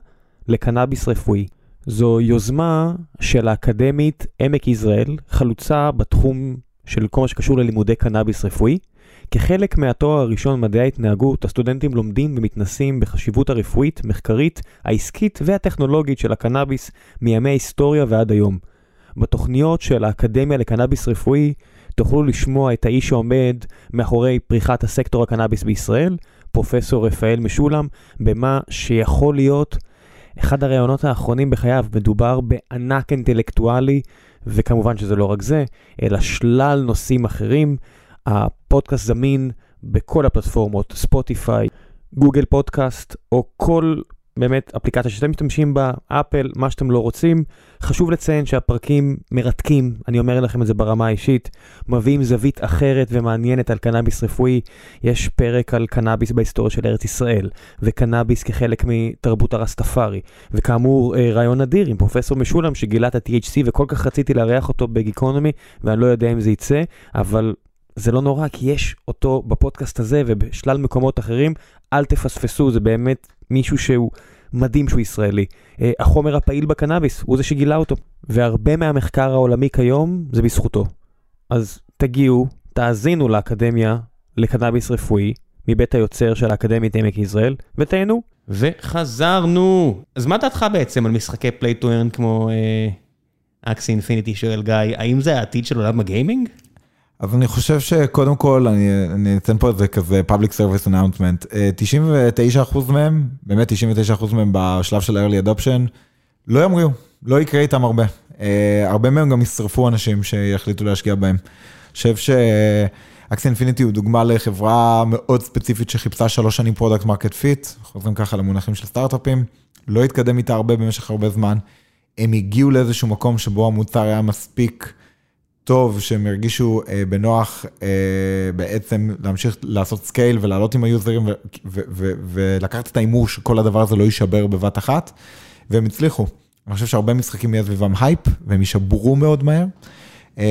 לקנאביס רפואי. זו יוזמה של האקדמית עמק יזרעאל, חלוצה בתחום של כל מה שקשור ללימודי קנאביס רפואי. כחלק מהתואר הראשון מדעי ההתנהגות, הסטודנטים לומדים ומתנסים בחשיבות הרפואית, מחקרית, העסקית והטכנולוגית של הקנאביס מימי ההיסטוריה ועד היום. בתוכניות של האקדמיה לקנאביס רפואי תוכלו לשמוע את האיש שעומד מאחורי פריחת הסקטור הקנאביס בישראל, פרופסור רפאל משולם, במה שיכול להיות אחד הראיונות האחרונים בחייו. מדובר בענק אינטלקטואלי וכמובן שזה לא רק זה, אלא שלל נושאים אחרים. הפודקאסט זמין בכל הפלטפורמות, ספוטיפיי, גוגל פודקאסט, או כל באמת אפליקציה שאתם משתמשים בה, אפל, מה שאתם לא רוצים. חשוב לציין שהפרקים מרתקים, אני אומר לכם את זה ברמה האישית, מביאים זווית אחרת ומעניינת על קנאביס רפואי. יש פרק על קנאביס בהיסטוריה של ארץ ישראל, וקנאביס כחלק מתרבות הרסטפארי, וכאמור אה, רעיון אדיר עם פרופסור משולם שגילה את ה-THC וכל כך רציתי לארח אותו בגיקונומי, ואני לא יודע אם זה יצא, אבל זה לא נורא, כי יש אותו בפודקאסט הזה ובשלל מקומות אחרים, אל תפספסו, זה באמת מישהו שהוא מדהים שהוא ישראלי. אה, החומר הפעיל בקנאביס, הוא זה שגילה אותו. והרבה מהמחקר העולמי כיום זה בזכותו. אז תגיעו, תאזינו לאקדמיה לקנאביס רפואי, מבית היוצר של האקדמית עמק יזרעאל, ותהנו. וחזרנו. אז מה דעתך בעצם על משחקי play-to-earn כמו Axie Infinity שואל גיא, האם זה העתיד של עולם הגיימינג? אז אני חושב שקודם כל, אני, אני אתן פה איזה כזה public service announcement, 99% אה, מהם, באמת 99% מהם בשלב של early adoption, לא ימריאו, לא יקרה איתם הרבה. Uh, הרבה מהם גם ישרפו אנשים שיחליטו להשקיע בהם. אני חושב Axie Infinity הוא דוגמה לחברה מאוד ספציפית שחיפשה שלוש שנים product market fit, חוזרים ככה למונחים של סטארט-אפים, לא התקדם איתה הרבה במשך הרבה זמן. הם הגיעו לאיזשהו מקום שבו המוצר היה מספיק טוב, שהם הרגישו אה, בנוח אה, בעצם להמשיך לעשות scale ולעלות עם היוזרים ולקחת את ההימור שכל הדבר הזה לא יישבר בבת אחת, והם הצליחו. אני חושב שהרבה משחקים יהיה סביבם הייפ, והם יישברו מאוד מהר. אה,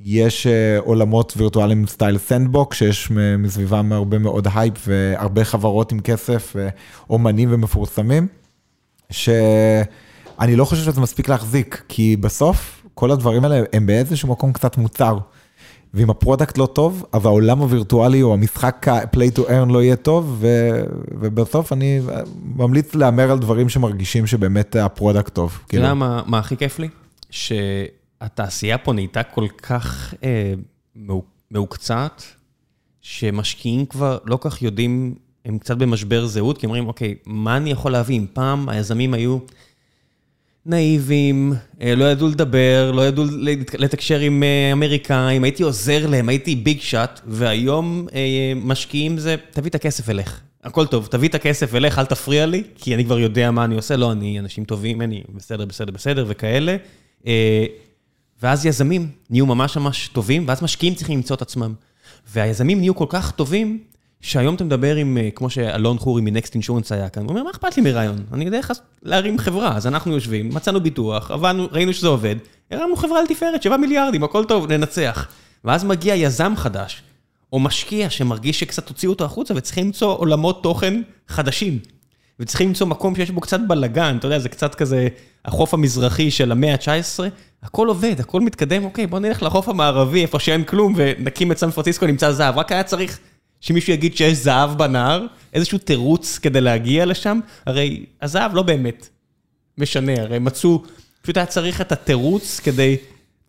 יש אה, עולמות וירטואליים סטייל Sandbox, שיש מסביבם הרבה מאוד הייפ והרבה חברות עם כסף, אומנים ומפורסמים, שאני לא חושב שזה מספיק להחזיק, כי בסוף כל הדברים האלה הם באיזשהו מקום קצת מוצר. ואם ה product לא טוב, אז העולם הווירטואלי או המשחק ה-play to earn לא יהיה טוב, ו... ובסוף אני ממליץ להמר על דברים שמרגישים שבאמת ה product טוב. אתה כאילו. יודע מה, מה הכי כיף לי? שהתעשייה פה נהייתה כל כך אה, מעוקצעת, שמשקיעים כבר לא כך יודעים, הם קצת במשבר זהות, כי אומרים, אוקיי, מה אני יכול להביא? אם פעם היזמים היו... נאיבים, אה, לא ידעו לדבר, לא ידעו לתקשר עם אה, אמריקאים, הייתי עוזר להם, הייתי ביג שאט, והיום אה, משקיעים זה, תביא את הכסף ולך. הכל טוב, תביא את הכסף ולך, אל תפריע לי, כי אני כבר יודע מה אני עושה, לא, אני אנשים טובים, אני בסדר, בסדר, בסדר וכאלה. ואז יזמים נהיו ממש ממש טובים, ואז משקיעים צריכים למצוא את עצמם. והיזמים נהיו כל כך טובים, שהיום אתה מדבר עם, אה, כמו שאלון חורי מנקסט אינשורנס היה כאן, הוא אומר, מה אכפת לי מרעיון? אני יודע איך להרים חברה. אז אנחנו יושבים, מצאנו ביטוח, עבדנו, ראינו שזה עובד, הרמנו חברה על תפארת, 7 מיליארדים, הכל טוב, ננצח. ואז מגיע יזם חדש, או משקיע שמרגיש שקצת הוציאו אותו החוצה, וצריכים למצוא עולמות תוכן חדשים. וצריכים למצוא מקום שיש בו קצת בלאגן, אתה יודע, זה קצת כזה החוף המזרחי של המאה ה-19, הכל עובד, הכל מתקדם, אוקיי, בוא נלך לחוף המערבי, איפה שאין כלום, ונקים את סן פרנסיסקו, נמצא זהב. רק היה צריך שמישהו יגיד שיש זהב בנהר, איזשהו תירוץ כדי להגיע לשם, הרי הזהב לא באמת משנה, הרי מצאו, פשוט היה צריך את התירוץ כדי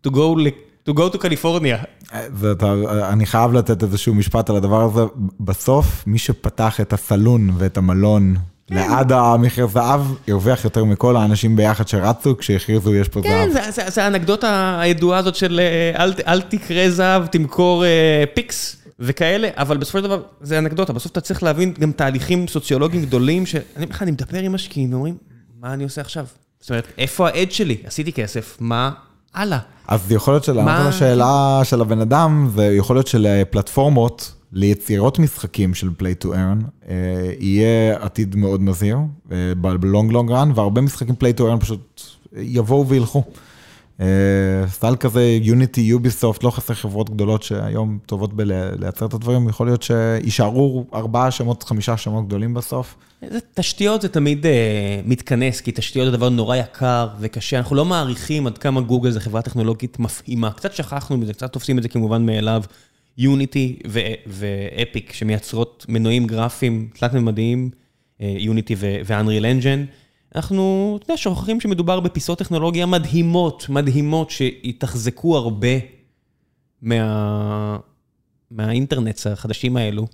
to go, to go to קליפורניה. אני חייב לתת איזשהו משפט על הדבר הזה, בסוף מי שפתח את הסלון ואת המלון כן. ליד המחיר זהב, הרוויח יותר מכל האנשים ביחד שרצו כשהכריזו יש פה כן, זהב. כן, זה האנקדוטה הידועה הזאת של אה, אל תקרא זהב, תמכור אה, פיקס. וכאלה, אבל בסופו של דבר, זה אנקדוטה, בסוף אתה צריך להבין גם תהליכים סוציולוגיים גדולים, שאני בכלל, אני מדבר עם משקיעים ואומרים, מה אני עושה עכשיו? זאת אומרת, איפה העד שלי? עשיתי כסף, מה הלאה? אז יכול להיות שלענות על השאלה של הבן אדם, זה יכול להיות שלפלטפורמות, ליצירות משחקים של Play to Earn, אה, יהיה עתיד מאוד מזהיר, בלונג לונג רן, והרבה משחקים Play to Earn פשוט יבואו וילכו. סטייל כזה, יוניטי, יוביסופט, לא חסר חברות גדולות שהיום טובות בלייצר את הדברים, יכול להיות שיישארו ארבעה שמות, חמישה שמות גדולים בסוף. תשתיות זה תמיד uh, מתכנס, כי תשתיות זה דבר נורא יקר וקשה, אנחנו לא מעריכים עד כמה גוגל זה חברה טכנולוגית מפעימה, קצת שכחנו מזה, קצת תופסים את זה כמובן מאליו. Unity ו Epic שמייצרות מנועים גרפיים תלת-ממדיים, Unity ו Unreal Engine. אנחנו, אתה יודע, שוכחים שמדובר בפיסות טכנולוגיה מדהימות, מדהימות, שיתחזקו הרבה מה... מהאינטרנט החדשים האלו.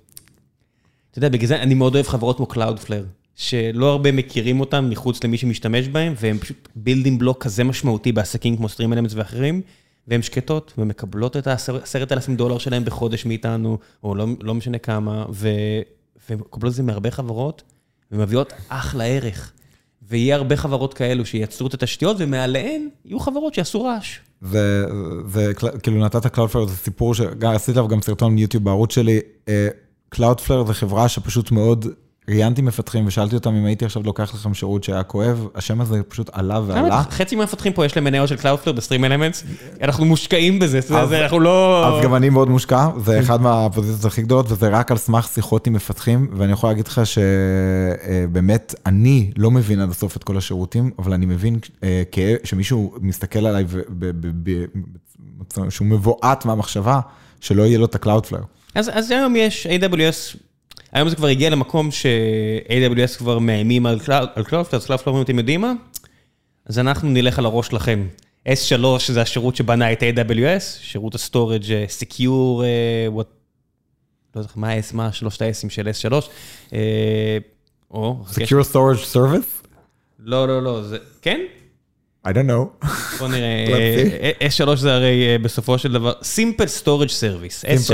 אתה יודע, בגלל זה אני מאוד אוהב חברות כמו Cloudflare, שלא הרבה מכירים אותם מחוץ למי שמשתמש בהם, והם פשוט building block כזה משמעותי בעסקים כמו Stream Elements ואחרים, והן שקטות ומקבלות את העשרת אלפים דולר שלהם בחודש מאיתנו, או לא, לא משנה כמה, והן מקבלות את זה מהרבה חברות, ומביאות אחלה ערך. ויהיה הרבה חברות כאלו שייצרו את התשתיות, ומעליהן יהיו חברות שיעשו רעש. וכאילו נתת Cloudflare, זה סיפור שעשיתי עליו גם סרטון מיוטיוב בערוץ שלי. אה, Cloudflare זה חברה שפשוט מאוד ראיינתי מפתחים ושאלתי אותם אם הייתי עכשיו לוקח לכם שירות שהיה כואב, השם הזה פשוט עלה ועלה. חצי מהמפתחים פה יש להם מניות של Cloudflare בסטרים אלמנטס, אנחנו מושקעים בזה, אנחנו לא... אז גם אני מאוד מושקע, זה אחד מהפוזיציות הכי גדולות, וזה רק על סמך שיחות עם מפתחים, ואני יכול להגיד לך שבאמת, אני לא מבין עד הסוף את כל השירותים, אבל אני מבין אה, שמישהו מסתכל עליי, שהוא מבועת מהמחשבה, שלא יהיה לו את ה-Cloudflare. אז היום יש AWS היום זה כבר הגיע למקום ש-AWS כבר מאיימים על Cloudflare, אז Cloudflare אומרים, אתם יודעים מה? אז אנחנו נלך על הראש שלכם. S3 זה השירות שבנה את AWS, שירות ה storage Secure, uh, what, לא יודע מה ה-S, מה שלושת ה-Sים של S3. Uh, או... Secure Storage Service? לא, לא, לא, זה... כן? I don't know. בוא נראה, אה, S3 זה הרי אה, בסופו של דבר, Simple Storage Service, S3.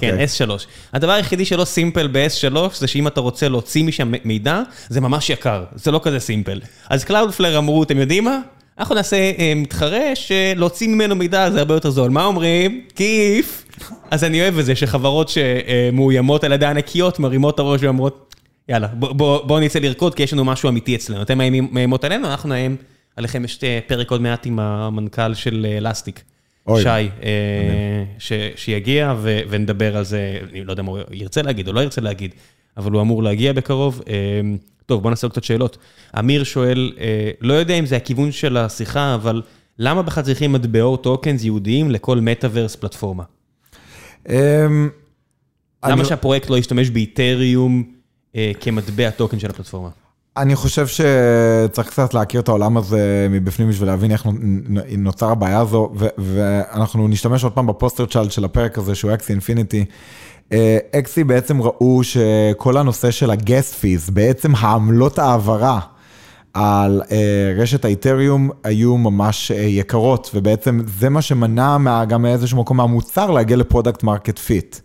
כן, אוקיי. S3. הדבר היחידי שלא simple ב-S3 זה שאם אתה רוצה להוציא משם מידע, זה ממש יקר, זה לא כזה סימפל. אז Cloudflare אמרו, אתם יודעים מה? אנחנו נעשה אה, מתחרה שלהוציא ממנו מידע זה הרבה יותר זול. מה אומרים? כיף. אז אני אוהב את זה שחברות שמאוימות על ידי ענקיות מרימות את הראש ואומרות, יאללה, בואו בוא, בוא נצא לרקוד כי יש לנו משהו אמיתי אצלנו. אתם מאיימות עלינו, אנחנו נאיים עליכם. יש אה, פרק עוד מעט עם המנכ"ל של אה, אלסטיק. אוי, שי, אה, ש, שיגיע ו, ונדבר על זה, אני לא יודע מה הוא ירצה להגיד או לא ירצה להגיד, אבל הוא אמור להגיע בקרוב. אה, טוב, בוא נעשה עוד קצת שאלות. אמיר שואל, אה, לא יודע אם זה הכיוון של השיחה, אבל למה בכלל צריכים מטבעות tokens ייעודיים לכל מטאוורס פלטפורמה? אמ, למה אני- שהפרויקט לא ישתמש באיתריום אה, כמטבע token של הפלטפורמה? אני חושב שצריך קצת להכיר את העולם הזה מבפנים בשביל להבין איך נו- נוצר הבעיה הזו, ואנחנו נשתמש עוד פעם ב poster child של הפרק הזה שהוא Axie Infinity. Axie בעצם ראו שכל הנושא של ה gas fees, בעצם העמלות העברה על אה, רשת האיתריום היו ממש אה, יקרות, ובעצם זה מה שמנע גם מאיזשהו מקום מהמוצר להגיע ל product market fit.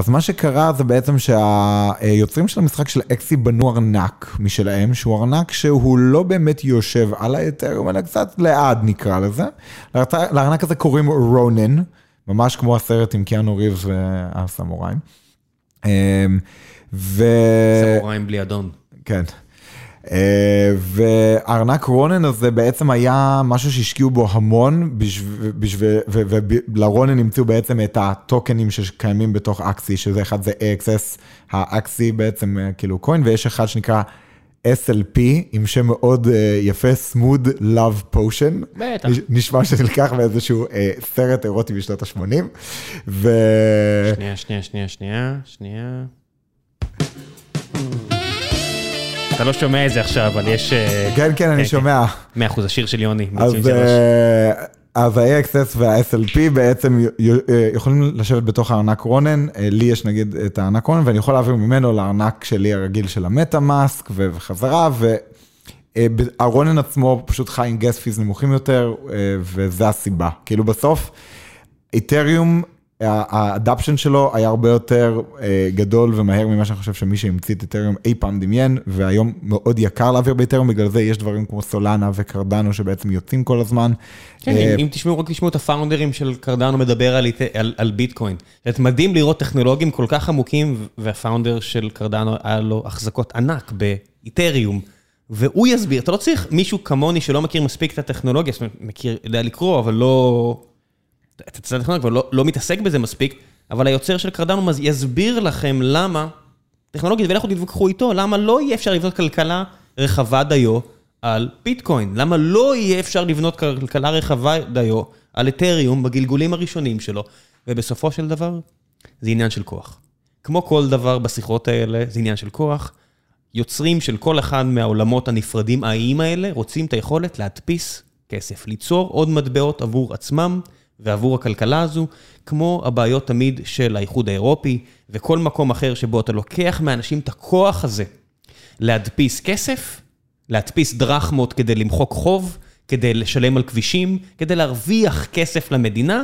אז מה שקרה זה בעצם שהיוצרים של המשחק של Axie בנו ארנק משלהם, שהוא ארנק שהוא לא באמת יושב על האתריום, אלא קצת ליד נקרא לזה. לארנק- לארנק הזה קוראים Ronin, ממש כמו הסרט עם קיאנו ריבס והסמוראים. אמ, ו... סמוראים בלי אדון. כן. אה, והארנק רונן הזה בעצם היה משהו שהשקיעו בו המון, ולרונן המציאו בעצם את הטוקנים שקיימים בתוך אקסי, שזה אחד זה AXS, האקסי בעצם אה, כאילו קוין, ויש אחד שנקרא SLP, עם שם מאוד אה, יפה, Smooth Love Potion. בטח. נש- נשמע שזה נלקח מאיזשהו אה, סרט אירוטי בשנות ה-80. ו... שנייה, שנייה, שנייה, שנייה, שנייה. אתה לא שומע את זה עכשיו, אבל יש... אה, כן, כן, אני כן. שומע. מאה אחוז, השיר של יוני. אז, מ-93. אה, ה-AXS וה-SLP בעצם אה, יכולים לשבת בתוך הארנק רונן, לי יש נגיד את הארנק רונן, ואני יכול להעביר ממנו לארנק שלי הרגיל של המטה מאסק וחזרה, והרונן עצמו פשוט חי עם גס פיז נמוכים יותר, וזה הסיבה. כאילו בסוף, איתריום, האדפשן שלו היה הרבה יותר אה, גדול ומהר ממה שאני חושב שמי שהמציא את איתריום אי פעם דמיין, והיום מאוד יקר להעביר באיתריום, בגלל זה יש דברים כמו סולנה וקרדנו שבעצם יוצאים כל הזמן. כן, אה, אם- תשמעו, רק תשמעו את הפאונדרים של קרדנו מדבר על איט- על- על ביטקוין. זה מדהים לראות טכנולוגים כל כך עמוקים, והפאונדר של קרדנו היה לו החזקות ענק באיתריום. והוא יסביר, אתה לא צריך מישהו כמוני שלא מכיר מספיק את הטכנולוגיה, זאת אומרת, מכיר, יודע לקרוא, אבל לא... את הצד הטכנולוגיה, אבל לא, לא מתעסק בזה מספיק, אבל היוצר של קרדנו יסביר לכם למה, טכנולוגית, ולכו תתווכחו איתו, למה לא יהיה אפשר לבנות כלכלה רחבה דיו על ביטקוין? למה לא יהיה אפשר לבנות כלכלה רחבה דיו על אתריום בגלגולים הראשונים שלו? ובסופו של דבר, זה עניין של כוח. כמו כל דבר בשיחות האלה, זה עניין של כוח. יוצרים של כל אחד מהעולמות הנפרדים האיים האלה רוצים את היכולת להדפיס כסף, ליצור עוד מטבעות עבור עצמם ועבור הכלכלה הזו, כמו הבעיות תמיד של האיחוד האירופי וכל מקום אחר שבו אתה לוקח מאנשים את הכוח הזה להדפיס כסף, להדפיס דרחמות כדי למחוק חוב, כדי לשלם על כבישים, כדי להרוויח כסף למדינה,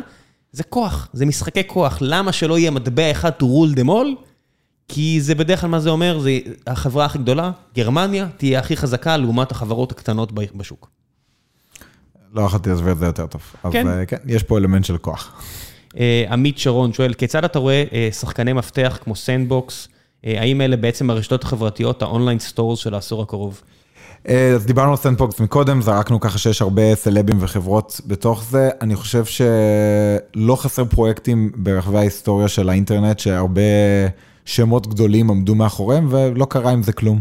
זה כוח, זה משחקי כוח. למה שלא יהיה מטבע אחד to rule them all? כי זה בדרך כלל מה זה אומר, זה החברה הכי גדולה, גרמניה, תהיה הכי חזקה לעומת החברות הקטנות בשוק. לא יכולתי להסביר את זה יותר טוב. אז כן. אה, כן, יש פה אלמנט של כוח. אה, עמית שרון שואל, כיצד אתה רואה אה, שחקני מפתח כמו Sandbox, האם אלה בעצם הרשתות החברתיות, ה online stores של העשור הקרוב? אז דיברנו על Sandbox מקודם, זרקנו ככה שיש הרבה סלבים וחברות בתוך זה. אני חושב שלא חסר פרויקטים ברחבי ההיסטוריה של האינטרנט, שהרבה שמות גדולים עמדו מאחוריהם, ולא קרה עם זה כלום.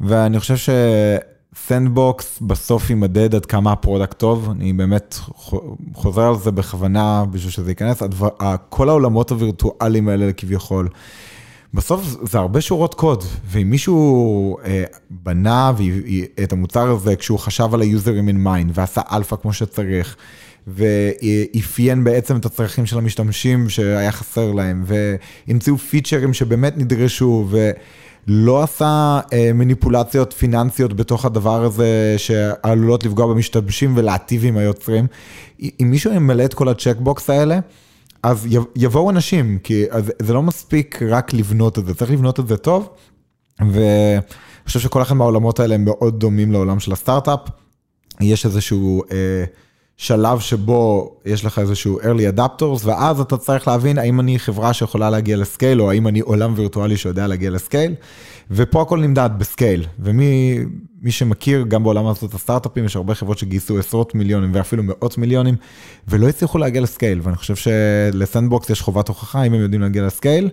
ואני חושב ש Sandbox בסוף יימדד עד כמה ה product טוב, אני באמת חו- חוזר על זה בכוונה בשביל שזה ייכנס, הדבר, כל העולמות הווירטואליים האלה כביכול. בסוף זה הרבה שורות קוד, ואם מישהו אה, בנה את המוצר הזה כשהוא חשב על ה-users in mind ועשה אלפא כמו שצריך, ואפיין בעצם את הצרכים של המשתמשים שהיה חסר להם, והמציאו פיצ'רים שבאמת נדרשו, לא עשה אה, מניפולציות פיננסיות בתוך הדבר הזה שעלולות לפגוע במשתמשים ולהטיב עם היוצרים. אם מישהו ימלא את כל הצ'קבוקס האלה, אז יבואו אנשים, כי זה לא מספיק רק לבנות את זה, צריך לבנות את זה טוב. ואני חושב שכל אחד מהעולמות האלה הם מאוד דומים לעולם של הסטארט-אפ. יש איזשהו... אה, שלב שבו יש לך איזשהו early adapters, ואז אתה צריך להבין האם אני חברה שיכולה להגיע לסקייל, או האם אני עולם וירטואלי שיודע להגיע לסקייל, ופה הכל נמדד בסקייל. ומי שמכיר, גם בעולם הזה את הסטארט-אפים, יש הרבה חברות שגייסו עשרות מיליונים ואפילו מאות מיליונים, ולא הצליחו להגיע לסקייל, ואני חושב שלסנדבוקס יש חובת הוכחה אם הם יודעים להגיע לסקייל,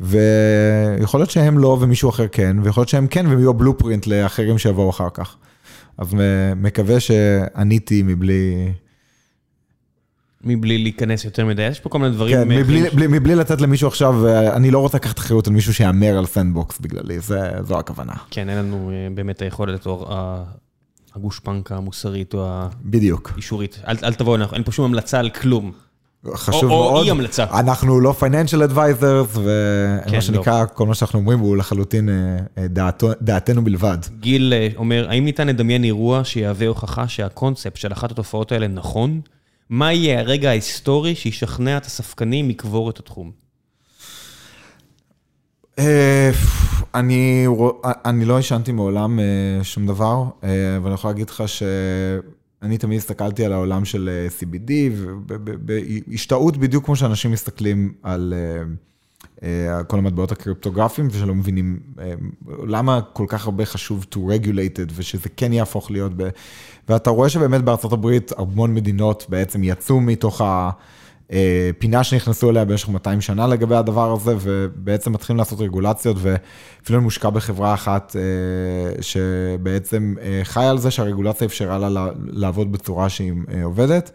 ויכול להיות שהם לא ומישהו אחר כן, ויכול להיות שהם כן והם יהיו בלופרינט לאחרים שיבואו אחר כך. אז מקווה שעניתי מבלי... מבלי להיכנס יותר מדי, יש פה כל מיני דברים... כן, מבלי, בלי, מבלי לתת למישהו עכשיו, אה, אני לא רוצה לקחת אחריות על מישהו שיהמר על Sandbox בגללי, זה, זו הכוונה. כן, אין לנו אה, באמת היכולת או הגושפנקה המוסרית או בדיוק. האישורית. אל, אל תבואו, אין פה שום המלצה על כלום. חשוב או, מאוד. או אי המלצה. אנחנו לא financial advisors, ומה כן, שנקרא, לא. כל מה שאנחנו אומרים הוא לחלוטין אה, דעתו, דעתנו בלבד. גיל אומר, האם ניתן לדמיין אירוע שיהווה הוכחה שהקונספט של אחת התופעות האלה נכון? מה יהיה הרגע ההיסטורי שישכנע את הספקנים לקבור את התחום? אה, אני, אני לא עישנתי מעולם אה, שום דבר, אה, ואני יכול להגיד לך שאני תמיד הסתכלתי על העולם של CBD, בהשתאות בדיוק כמו שאנשים מסתכלים על כל המטבעות הקריפטוגרפיים, ושלא מבינים למה כל כך הרבה חשוב to regulate it, ושזה כן יהפוך להיות ואתה רואה שבאמת בארצות הברית המון מדינות בעצם יצאו מתוך הפינה שנכנסו אליה במשך 200 שנה לגבי הדבר הזה, ובעצם מתחילים לעשות רגולציות, ואפילו מושקע בחברה אחת אה, שבעצם אה, חיה על זה שהרגולציה אפשרה לה לעבוד בצורה שהיא אה, עובדת.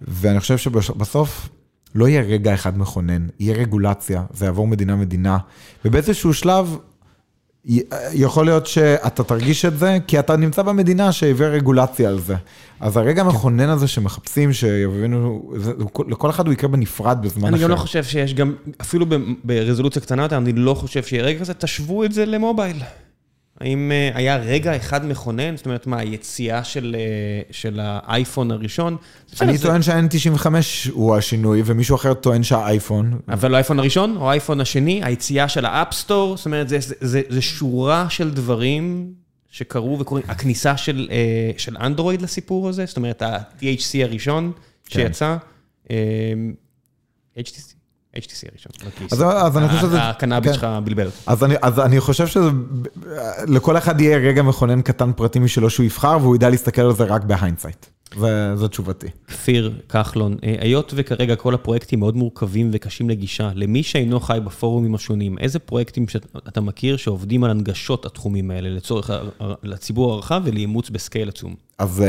ואני חושב שבסוף לא יהיה רגע אחד מכונן, יהיה רגולציה, זה יעבור מדינה-מדינה, ובאיזשהו שלב יכול להיות שאתה תרגיש את זה, כי אתה נמצא במדינה שהביאה רגולציה על זה. אז הרגע המכונן הזה שמחפשים, שיבינו, לכל אחד הוא יקרה בנפרד בזמן אחר. אני גם לא חושב שיש גם, אפילו ברזולוציה קטנה יותר, אני לא חושב שיהיה רגע כזה, תשוו את זה למובייל. האם אה, היה רגע אחד מכונן? זאת אומרת, מה, היציאה של, אה, של האייפון הראשון? אני טוען שה-N95 הוא השינוי, ומישהו אחר טוען שהאייפון... אבל לא האייפון הראשון או האייפון השני, היציאה של ה App Store, זאת אומרת, זה, זה, זה, זה שורה של דברים שקרו וקורים. הכניסה של, אה, של אנדרואיד לסיפור הזה, זאת אומרת, ה-THC הראשון כן. שיצא, HTC. HTC הראשון. אז, אז אני חושב שזה... הקנאביס כן. שלך בלבל אותי. אז אני, אז אני חושב שזה... לכל אחד יהיה רגע מכונן קטן פרטי משלו שהוא יבחר, והוא ידע להסתכל על זה רק ב hindsight. זו תשובתי. כפיר כחלון, אה, היות וכרגע כל הפרויקטים מאוד מורכבים וקשים לגישה, למי שאינו חי בפורומים השונים, איזה פרויקטים שאתה מכיר שעובדים על הנגשות התחומים האלה לצורך לציבור הרחב ולאימוץ בסקייל עצום? אז אה,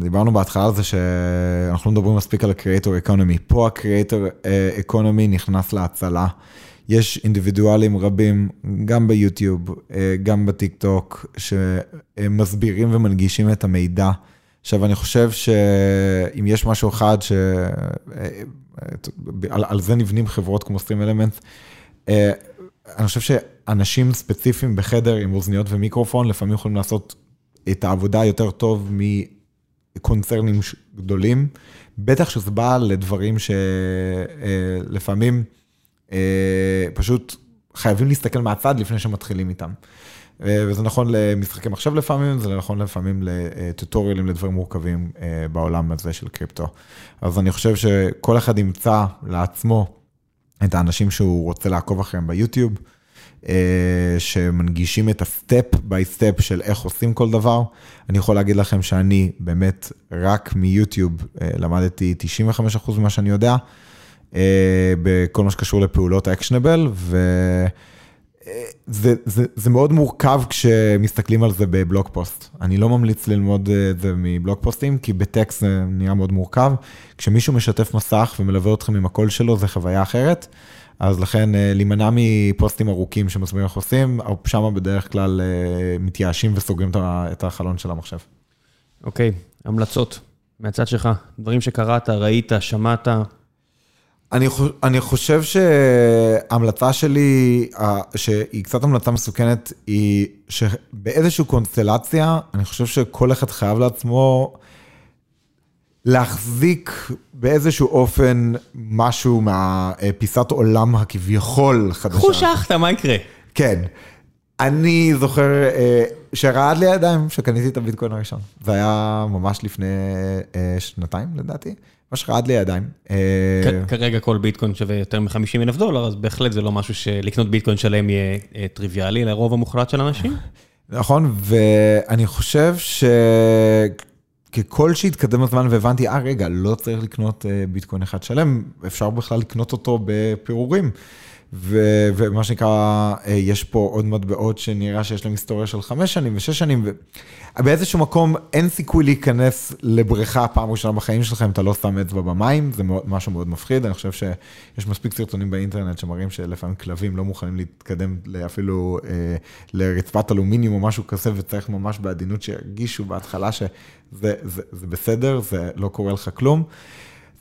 דיברנו בהתחלה על זה שאנחנו לא מדברים מספיק על ה-Creator Economy. פה ה-Creator אה, Economy נכנס להצלה. יש אינדיבידואלים רבים, גם ביוטיוב, גם בטיק טוק, שמסבירים ומנגישים את המידע. עכשיו, אני חושב שאם יש משהו אחד ש... על, על זה נבנים חברות כמו סטרים אלמנט, אה, אני חושב שאנשים ספציפיים בחדר עם אוזניות ומיקרופון, לפעמים יכולים לעשות את העבודה יותר טוב מקונצרנים גדולים, בטח שזה בא לדברים שלפעמים אה, אה, פשוט חייבים להסתכל מהצד לפני שמתחילים איתם. אה, וזה נכון למשחקי מחשב לפעמים, זה נכון לפעמים לטוטוריאלים לדברים מורכבים אה, בעולם הזה של קריפטו. אז אני חושב שכל אחד ימצא לעצמו את האנשים שהוא רוצה לעקוב אחריהם ביוטיוב, אה, שמנגישים את ה step by step של איך עושים כל דבר. אני יכול להגיד לכם שאני באמת רק מיוטיוב למדתי 95% ממה שאני יודע, בכל מה שקשור לפעולות actionable, ו... זה, זה, זה מאוד מורכב כשמסתכלים על זה בבלוג פוסט. אני לא ממליץ ללמוד אה, את זה מבלוג פוסטים, כי בטקסט זה נראה מאוד מורכב. כשמישהו משתף מסך ומלווה אתכם עם הקול שלו, זה חוויה אחרת. אז לכן אה, להימנע מפוסטים ארוכים שמסבירים איך עושים, שם בדרך כלל אה, מתייאשים וסוגרים את החלון של המחשב. אוקיי, המלצות מהצד שלך, דברים שקראת, ראית, שמעת. אני, חוש, אני חושב שההמלצה שלי, שהיא קצת המלצה מסוכנת, היא שבאיזושהי קונסטלציה, אני חושב שכל אחד חייב לעצמו להחזיק באיזשהו אופן משהו מהפיסת עולם הכביכול חדשה. קחו שחטה, מה יקרה? כן. אני זוכר אה, שרעד לי הידיים כשקניתי את הביטקוין הראשון. זה היה ממש לפני אה, שנתיים לדעתי. ממש רעד לי הידיים. אה, כרגע כל ביטקוין שווה יותר מ-50 אלף דולר, אז בהחלט זה לא משהו שלקנות ביטקוין שלם יהיה טריוויאלי לרוב המוחלט של אנשים. נכון, ואני חושב שככל שהתקדם הזמן והבנתי, אה רגע, לא צריך לקנות ביטקוין אחד שלם, אפשר בכלל לקנות אותו בפירורים. ו- ומה שנקרא, אה, יש פה עוד מטבעות שנראה שיש להם היסטוריה של חמש שנים ושש שנים, ובאיזשהו מקום אין סיכוי להיכנס לבריכה פעם ראשונה בחיים שלך אם אתה לא שם אצבע במים, זה משהו מאוד מפחיד, אני חושב שיש מספיק סרטונים באינטרנט שמראים שלפעמים כלבים לא מוכנים להתקדם אפילו אה, לרצפת אלומיניום או משהו כזה, וצריך ממש בעדינות שירגישו בהתחלה שזה זה, זה בסדר, זה לא קורה לך כלום.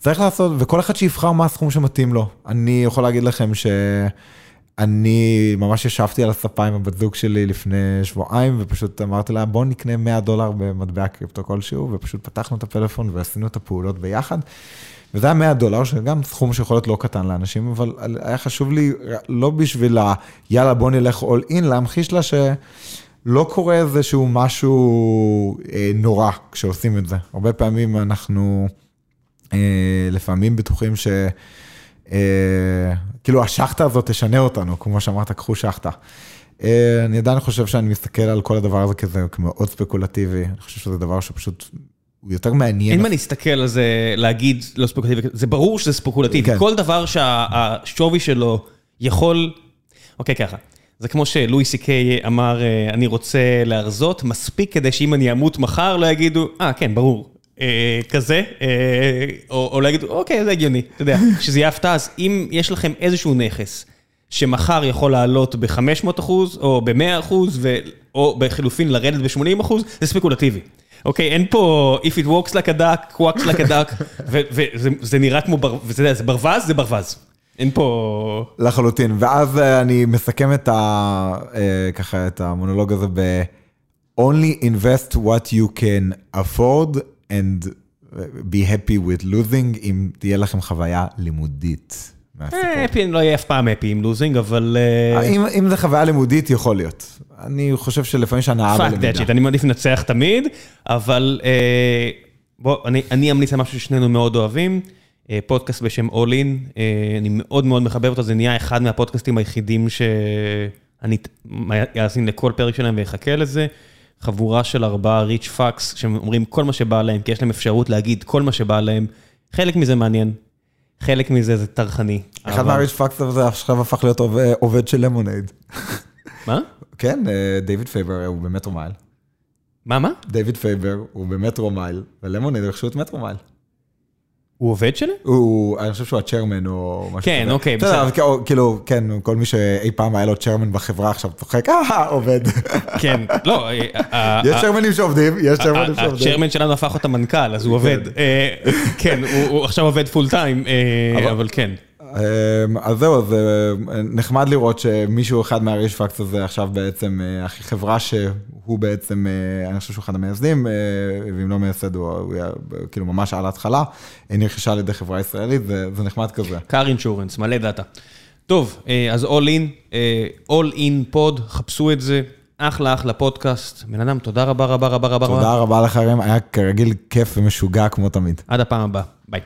צריך לעשות, וכל אחד שיבחר מה הסכום שמתאים לו. אני יכול להגיד לכם שאני ממש ישבתי על הספה עם הבת זוג שלי לפני שבועיים, ופשוט אמרתי לה, בוא נקנה 100 דולר במטבע קריפטו כלשהו, ופשוט פתחנו את הפלאפון ועשינו את הפעולות ביחד. וזה היה 100 דולר, שגם סכום שיכול להיות לא קטן לאנשים, אבל היה חשוב לי, לא בשביל ה, יאללה בוא נלך all in, להמחיש לה שלא קורה איזשהו משהו אה, נורא כשעושים את זה. הרבה פעמים אנחנו... אה, לפעמים בטוחים ש... אה, כאילו השחטה הזאת תשנה אותנו, כמו שאמרת, קחו שחטה. אה, אני עדיין חושב שאני מסתכל על כל הדבר הזה כזה כמאוד ספקולטיבי, אני חושב שזה דבר שפשוט, הוא יותר מעניין. אין מה להסתכל על זה, להגיד לא ספקולטיבי, זה ברור שזה ספקולטיבי, כן. כל דבר שהשווי שלו יכול, אוקיי ככה, זה כמו שלואי סי קיי אמר, אני רוצה להרזות, מספיק כדי שאם אני אמות מחר לא יגידו, אה כן, ברור. אה, כזה, אה, או להגיד, אוקיי, זה הגיוני, אתה יודע, שזה יהיה הפתעה, אז אם יש לכם איזשהו נכס שמחר יכול לעלות ב-500 אחוז, או ב-100 אחוז, או בחילופין לרדת ב-80 אחוז, זה ספקולטיבי. אוקיי, אין פה If it walks like a duck, walks like a duck, וזה נראה כמו, ואתה יודע, זה ברווז, זה ברווז. אין פה... לחלוטין, ואז אה, אני מסכם את ה... ככה, את המונולוג הזה ב... only invest what you can afford and be happy with losing, אם תהיה לכם חוויה לימודית. הפי, לא יהיה אף פעם הפי עם לוזינג, אבל... אה, אם זה חוויה לימודית, יכול להיות. אני חושב שלפעמים שהנאה בלמידה. Fuck that אני מעדיף לנצח תמיד, אבל אה, בוא, אני אמליץ על משהו ששנינו מאוד אוהבים, אה, פודקאסט בשם All In, אני מאוד מאוד מחבב אותו, זה נהיה אחד מהפודקאסטים היחידים שאני אאזין לכל פרק שלהם ואחכה לזה. חבורה של ארבעה rich fucks, שאומרים כל מה שבא להם, כי יש להם אפשרות להגיד כל מה שבא להם. חלק מזה מעניין, חלק מזה זה טרחני. אחד מה rich fucks הזה עכשיו הפך להיות עובד של Lemonade. מה? כן, דיוויד פרידברג הוא ב Metromile. מה, מה? דיוויד פרידברג הוא ב Metromile, ו Lemonade רכשו את Metromile. הוא עובד שלהם? הוא, אני חושב שהוא ה chairman או משהו כן, כזה. כן, אוקיי, בסדר. כאילו, כן, כל מי שאי פעם היה לו chairman בחברה עכשיו צוחק, אה, עובד. כן, לא. אה, אה, יש chairman ים שעובדים, יש chairman ים שעובדים. ה chairman שלנו הפך אותה מנכ"ל, אז הוא עובד. אה, כן, הוא עכשיו עובד full time, אבל כן. אמ, אז זהו, זה נחמד לראות שמישהו אחד מהריש פקס הזה עכשיו בעצם, החברה שהוא בעצם, אני חושב שהוא אחד המייסדים, ואם לא מייסד הוא היה כאילו ממש על ההתחלה, נרכשה על ידי חברה ישראלית, זה נחמד כזה. car insurance, מלא דאטה. טוב, אז All In, All In Pod, חפשו את זה, אחלה אחלה פודקאסט. בן אדם, תודה רבה רבה רבה רבה. תודה רבה לך, ראם, היה כרגיל כיף ומשוגע כמו תמיד. עד הפעם הבאה, ביי.